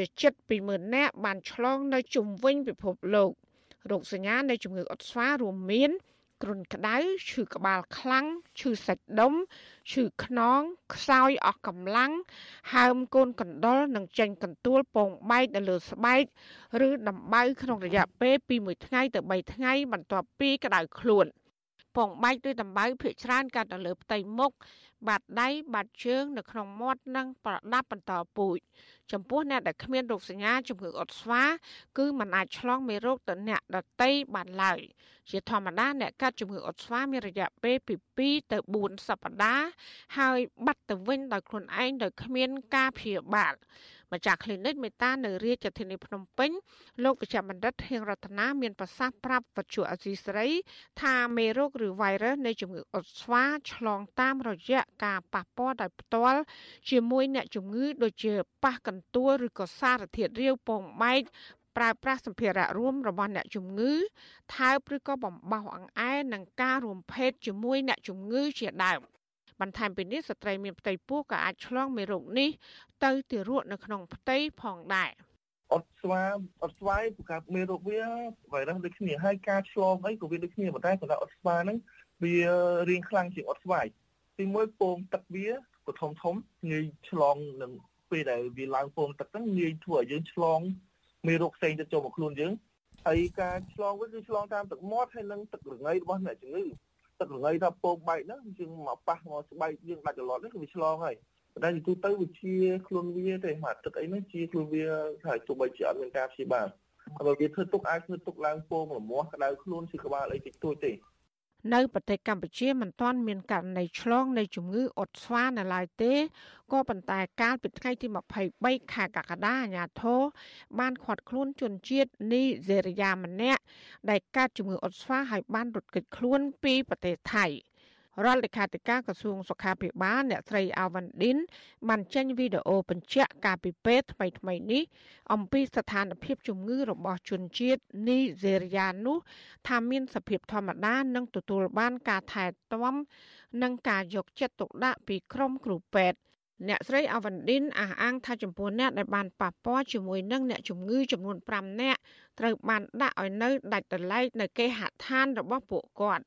720,000នាក់បានឆ្លងនៅជុំវិញពិភពលោករោគសញ្ញានៃជំងឺអុតស្វារួមមានគ្រុនក្តៅឈឺក្បាលខ្លាំងឈឺសាច់ដុំឈឺខ្នងខ្សោយអស់កម្លាំងហើមកូនកណ្ដុរនិងចេញកន្ទួលពងបែកនៅលើស្បែកឬដំបៅក្នុងរយៈពេលពី1ថ្ងៃទៅ3ថ្ងៃបន្ទាប់ពីក្តៅខ្លួន ពងបែកឬដំបៅភាគច្រើនកាត់នៅលើផ្ទៃមុខបាតដៃបាតជើងនៅក្នុងមាត់និងប្រដាប់បន្តពូជចំពោះអ្នកដែលគ្មានរោគសញ្ញាជំងឺអុតស្វា គឺមិនអាចឆ្លងមេរោគទៅអ្នកដទៃបានឡើយជាធម្មតាអ្នកកាត់ជំងឺអុតស្វាមានរយៈពេលពី2ទៅ4សប្តាហ៍ហើយបាត់ទៅវិញដោយខ្លួនឯងដោយគ្មានការព្យាបាល ម្ចាស់ clinic មេតានៅរាជធានីភ្នំពេញលោកវិជ្ជបណ្ឌិតហៀងរតនាមានប្រសាសន៍ប្រាប់វត្ថុអសីស្រី ថាមេរោគឬ virus នៃជំងឺអុតស្វាឆ្លងតាមរយៈការប៉ះពាល់ដោយផ្ទាល់ជាមួយអ្នកជំងឺដូចជាប៉ះកន្ទួលឬក៏សារធាតុរាវពងបែកប្រើប្រាស់សម្ភារៈរួមរបស់អ្នកជំងឺថើបឬក៏បំបោសអង្អែនិងការរួមភេទជាមួយអ្នកជំងឺជាដើម បន្ថែមពីនេះស្ត្រីមានផ្ទៃពោះក៏អាចឆ្លងមេរោគនេះទៅទារកនៅក្នុងផ្ទៃផងដែរអត់ស្វាអត់ស្វាយប្រកាសមេរោគវាវ៉ៃរុសដូចគ្នាហើយការឆ្លងអីក៏វាដូចគ្នាប៉ុន្តែសម្រាប់អត់ស្វាហ្នឹងវារៀងខ្លាំងជាងអត់ស្វាយទីមួយពងទឹកវាក៏ធំធំងាយឆ្លងនឹងពេលដែលវាឡើងពងទឹកហ្នឹងងាយធ្វើឲ្យយើងឆ្លងមេរោគផ្សេងទៅចូលមកខ្លួនយើងហើយការឆ្លងវាគឺឆ្លងតាមទឹកមាត់ហើយនិងទឹករងៃរបស់អ្នកជំងឺ ទឹករងៃថាពងបែកហ្នឹងយើងមកប៉ះមកស្បែកយើងដាច់ចលត់ហ្នឹងគឺវាឆ្លងហើយប៉ុន្តែទូទៅវាជាខ្លួនវាទេមកទឹកអីហ្នឹងជាខ្លួនវាហើយទោះបីជាអត់មានការព្យាបាលបើវាធ្វើទុកអាចធ្វើទុកឡើងពងរមាស់ក្តៅខ្លួនជាក្បាលអីតិចតួចទេ នៅប្រទេសកម្ពុជាមិនទាន់មានករណីឆ្លងនៃជំងឺអុតស្វានៅឡើយទេក៏ប៉ុន្តែកាលពីថ្ងៃទី23ខែកក្កដាអាញាធរបានខាត់ខ្លួនជនជាតិនីហ្សេរីយ៉ាម្នាក់ដែលកើតជំងឺអុតស្វាហើយបានរត់គេចខ្លួនពីប្រទេសថៃ។ រដ្ឋលេខាធិការក្រសួងសុខាភិបាលអ្នកស្រីអាវ៉ាន់ឌិនបានចេញវីដេអូបញ្ជាក់ការពីពេទ្យថ្មីថ្មីនេះអំពីស្ថានភាពជំងឺរបស់ជនជាតិនីហ្សេរីយ៉ានោះថាមានសភាពធម្មតានិងទទួលបានការថែទាំនិងការយកចិត្តទុកដាក់ពីក្រុមគ្រូពេទ្យអ្នកស្រីអាវ៉ាន់ឌិនអះអាងថាចំពោះអ្នកដែលបានប៉ះពាល់ជាមួយនឹងអ្នកជំងឺចំនួន5នាក់ត្រូវបានដាក់ឲ្យនៅដាច់ដライនៅគេហដ្ឋានរបស់ពួកគាត់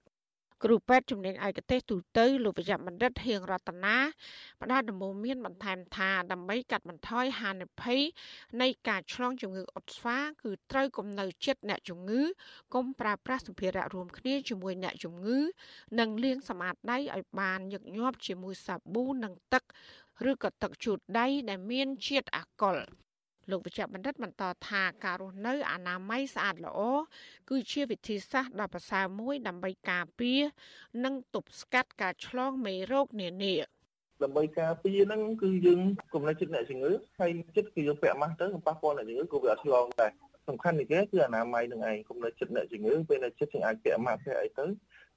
គ្រូពេទ្យជំនាញឯកទេសទូទៅលោកវិជ្ជបណ្ឌិតហៀងរតនាផ្ដល់ដំបូន្មានបន្ថែមថាដើម្បីកាត់បន្ថយហានិភ័យនៃការឆ្លងជំងឺអុតស្វាគឺត្រូវគំនៅចិត្តអ្នកជំងឺកុំប្រើប្រាស់សម្ភារៈរួមគ្នាជាមួយអ្នកជំងឺ និងលាងសម្អាតដៃឲ្យបានញឹកញាប់ជាមួយសាប៊ូនិងទឹក ឬក៏ទឹកជូតដៃដែលមានជាតិអាល់កុល លោកវិជ្ជបណ្ឌិតបន្តថាការរស់នៅអនាម័យស្អាតល្អគឺជាវិធីសាស្ត្រដ៏ប្រសើរមួយដើម្បីការពារនិងទប់ស្កាត់ការឆ្លងមេរោគនានាដើម្បីការពារហ្នឹងគឺយើងកុំនៅចិត្តអ្នកជំងឺហើយចិត្តគឺយើងពាក់ម៉ាស់ទៅប៉ះពាល់អ្នកជំងឺក៏វាអត់ឆ្លងដែរសំខាន់នេះគេគឺអនាម័យនឹងឯងកុំនៅចិត្តអ្នកជំងឺពេលនៅចិត្តយើងអាចពាក់ម៉ាស់ពាក់អីទៅ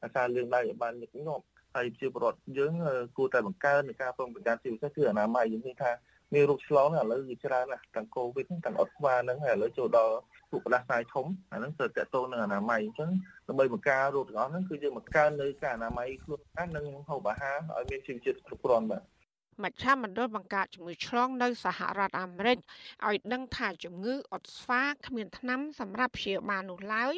អាសាលាងដៃឲ្យបានញឹកញាប់ហើយជាប្រវត្តិយើងគួរតែបង្កើននៃការប្រុងប្រយ័ត្នជាពិសេសគឺអនាម័យយើងឃើញថា មានរោគឆ្លងឥឡូវវាច្រើនណាស់ទាំងកូវីដទាំងអុតស្វាហ្នឹងហើយឥឡូវចូលដល់ពួកផ្ដាសាយធំអាហ្នឹងទៅតកតងនឹងអនាម័យអញ្ចឹងដើម្បីបង្ការរោគទាំងអស់ហ្នឹងគឺយើងបង្កើននៅការអនាម័យខ្លួនឯងនិងហូបអាហារឲ្យមានជីវជាតិគ្រប់គ្រាន់បាទមជ្ឈមណ្ឌលបង្ការជំងឺឆ្លងនៅសហរដ្ឋអាមេរិកឲ្យដឹងថាជំងឺអុតស្វាគ្មានថ្នាំសម្រាប់ព្យាបាលនោះឡើយ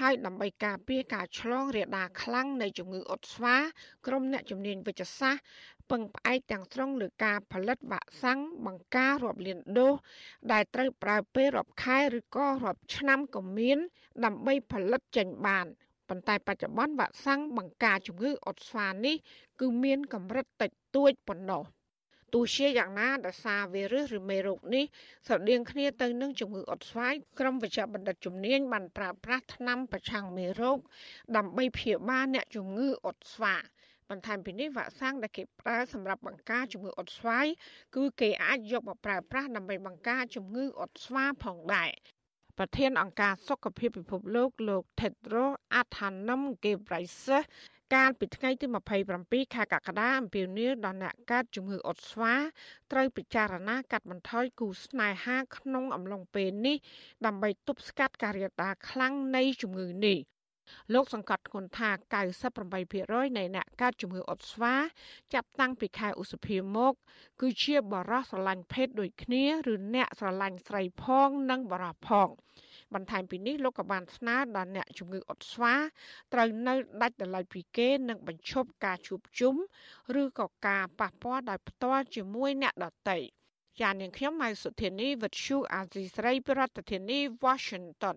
ហើយដើម្បីការពារការឆ្លងរាលដាលខ្លាំងនៃជំងឺអុតស្វាក្រុមអ្នកជំនាញវិទ្យាសាស្ត្រ ពឹងផ្អែកទាំងស្រុងលើការផលិតវ៉ាក់សាំងបង្ការរាប់លានដូសដែលត្រូវប្រើពេលរាប់ខែឬក៏រាប់ឆ្នាំក៏មាន ដើម្បីផលិតចេញបានប៉ុន្តែបច្ចុប្បន្នវ៉ាក់សាំងបង្ការជំងឺអុតស្វានេះគឺមានកម្រិតតិចតួចប៉ុណ្ណោះទោះជាយ៉ាងណាដោយសារវីរុសឬមេរោគនេះស្រដៀងគ្នាទៅនឹងជំងឺអុតស្វាយក្រុមវិជ្ជាបណ្ឌិតជំនាញបានប្រើប្រាស់ថ្នាំប្រឆាំងមេរោគដើម្បីព្យាបាលអ្នកជំងឺអុតស្វាយ បន្ថែមពីនេះវ៉ាក់សាំងដែលគេប្រើសម្រាប់បង្ការជំងឺអុតស្វាយគឺគេអាចយកមកប្រើប្រាស់ដើម្បីបង្ការជំងឺអុតស្វាផងដែរប្រធានអង្គការសុខភាពពិភពលោកលោក Tedros Adhanom Ghebreyesus កាលពីថ្ងៃទី27ខែកក្កដាអំពាវនាវដល់អ្នកកើតជំងឺអុតស្វាត្រូវពិចារណាកាត់បន្ថយគូស្នេហាក្នុងអំឡុងពេលនេះដើម្បីទប់ស្កាត់ការរាលដាលខ្លាំងនៃជំងឺនេះ លោកសង្កត់ធ្ងន់ថា98%នៃអ្នកកើតជំងឺអុតស្វាចាប់តាំងពីខែឧសភាមក គឺជាបរិសុទ្ធស្រឡាញ់ភេទដូចគ្នាឬអ្នកស្រឡាញ់ស្រីផងនិងបរិសុទ្ធផងបន្ថែមពីនេះលោកក៏បានស្នើដល់អ្នកជំងឺអុតស្វាត្រូវនៅដាច់ដោយឡែកពីគេនិងបញ្ឈប់ការជួបជុំឬក៏ការប៉ះពាល់ដោយផ្ទាល់ជាមួយអ្នកដទៃចាននាងខ្ញុំម៉ៃសុធានីវិទ្យុអាស៊ីស្រីប្រធានាធិបតី Washington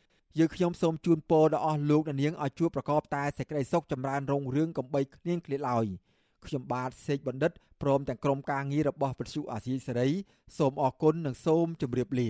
យើងខ្ញុំសូមជូនពរដល់អស់លោកអ្នកនាងឲ្យជួបប្រកបតែសេចក្តីសុខចម្រើនរុងរឿងកំបីគ្លៀងគ្លាតឡើយខ្ញុំបាទសេកបណ្ឌិតព្រមទាំងក្រុមការងាររបស់វិទ្យុអាស៊ីសេរីសូមអរគុណនិងសូមជម្រាបលា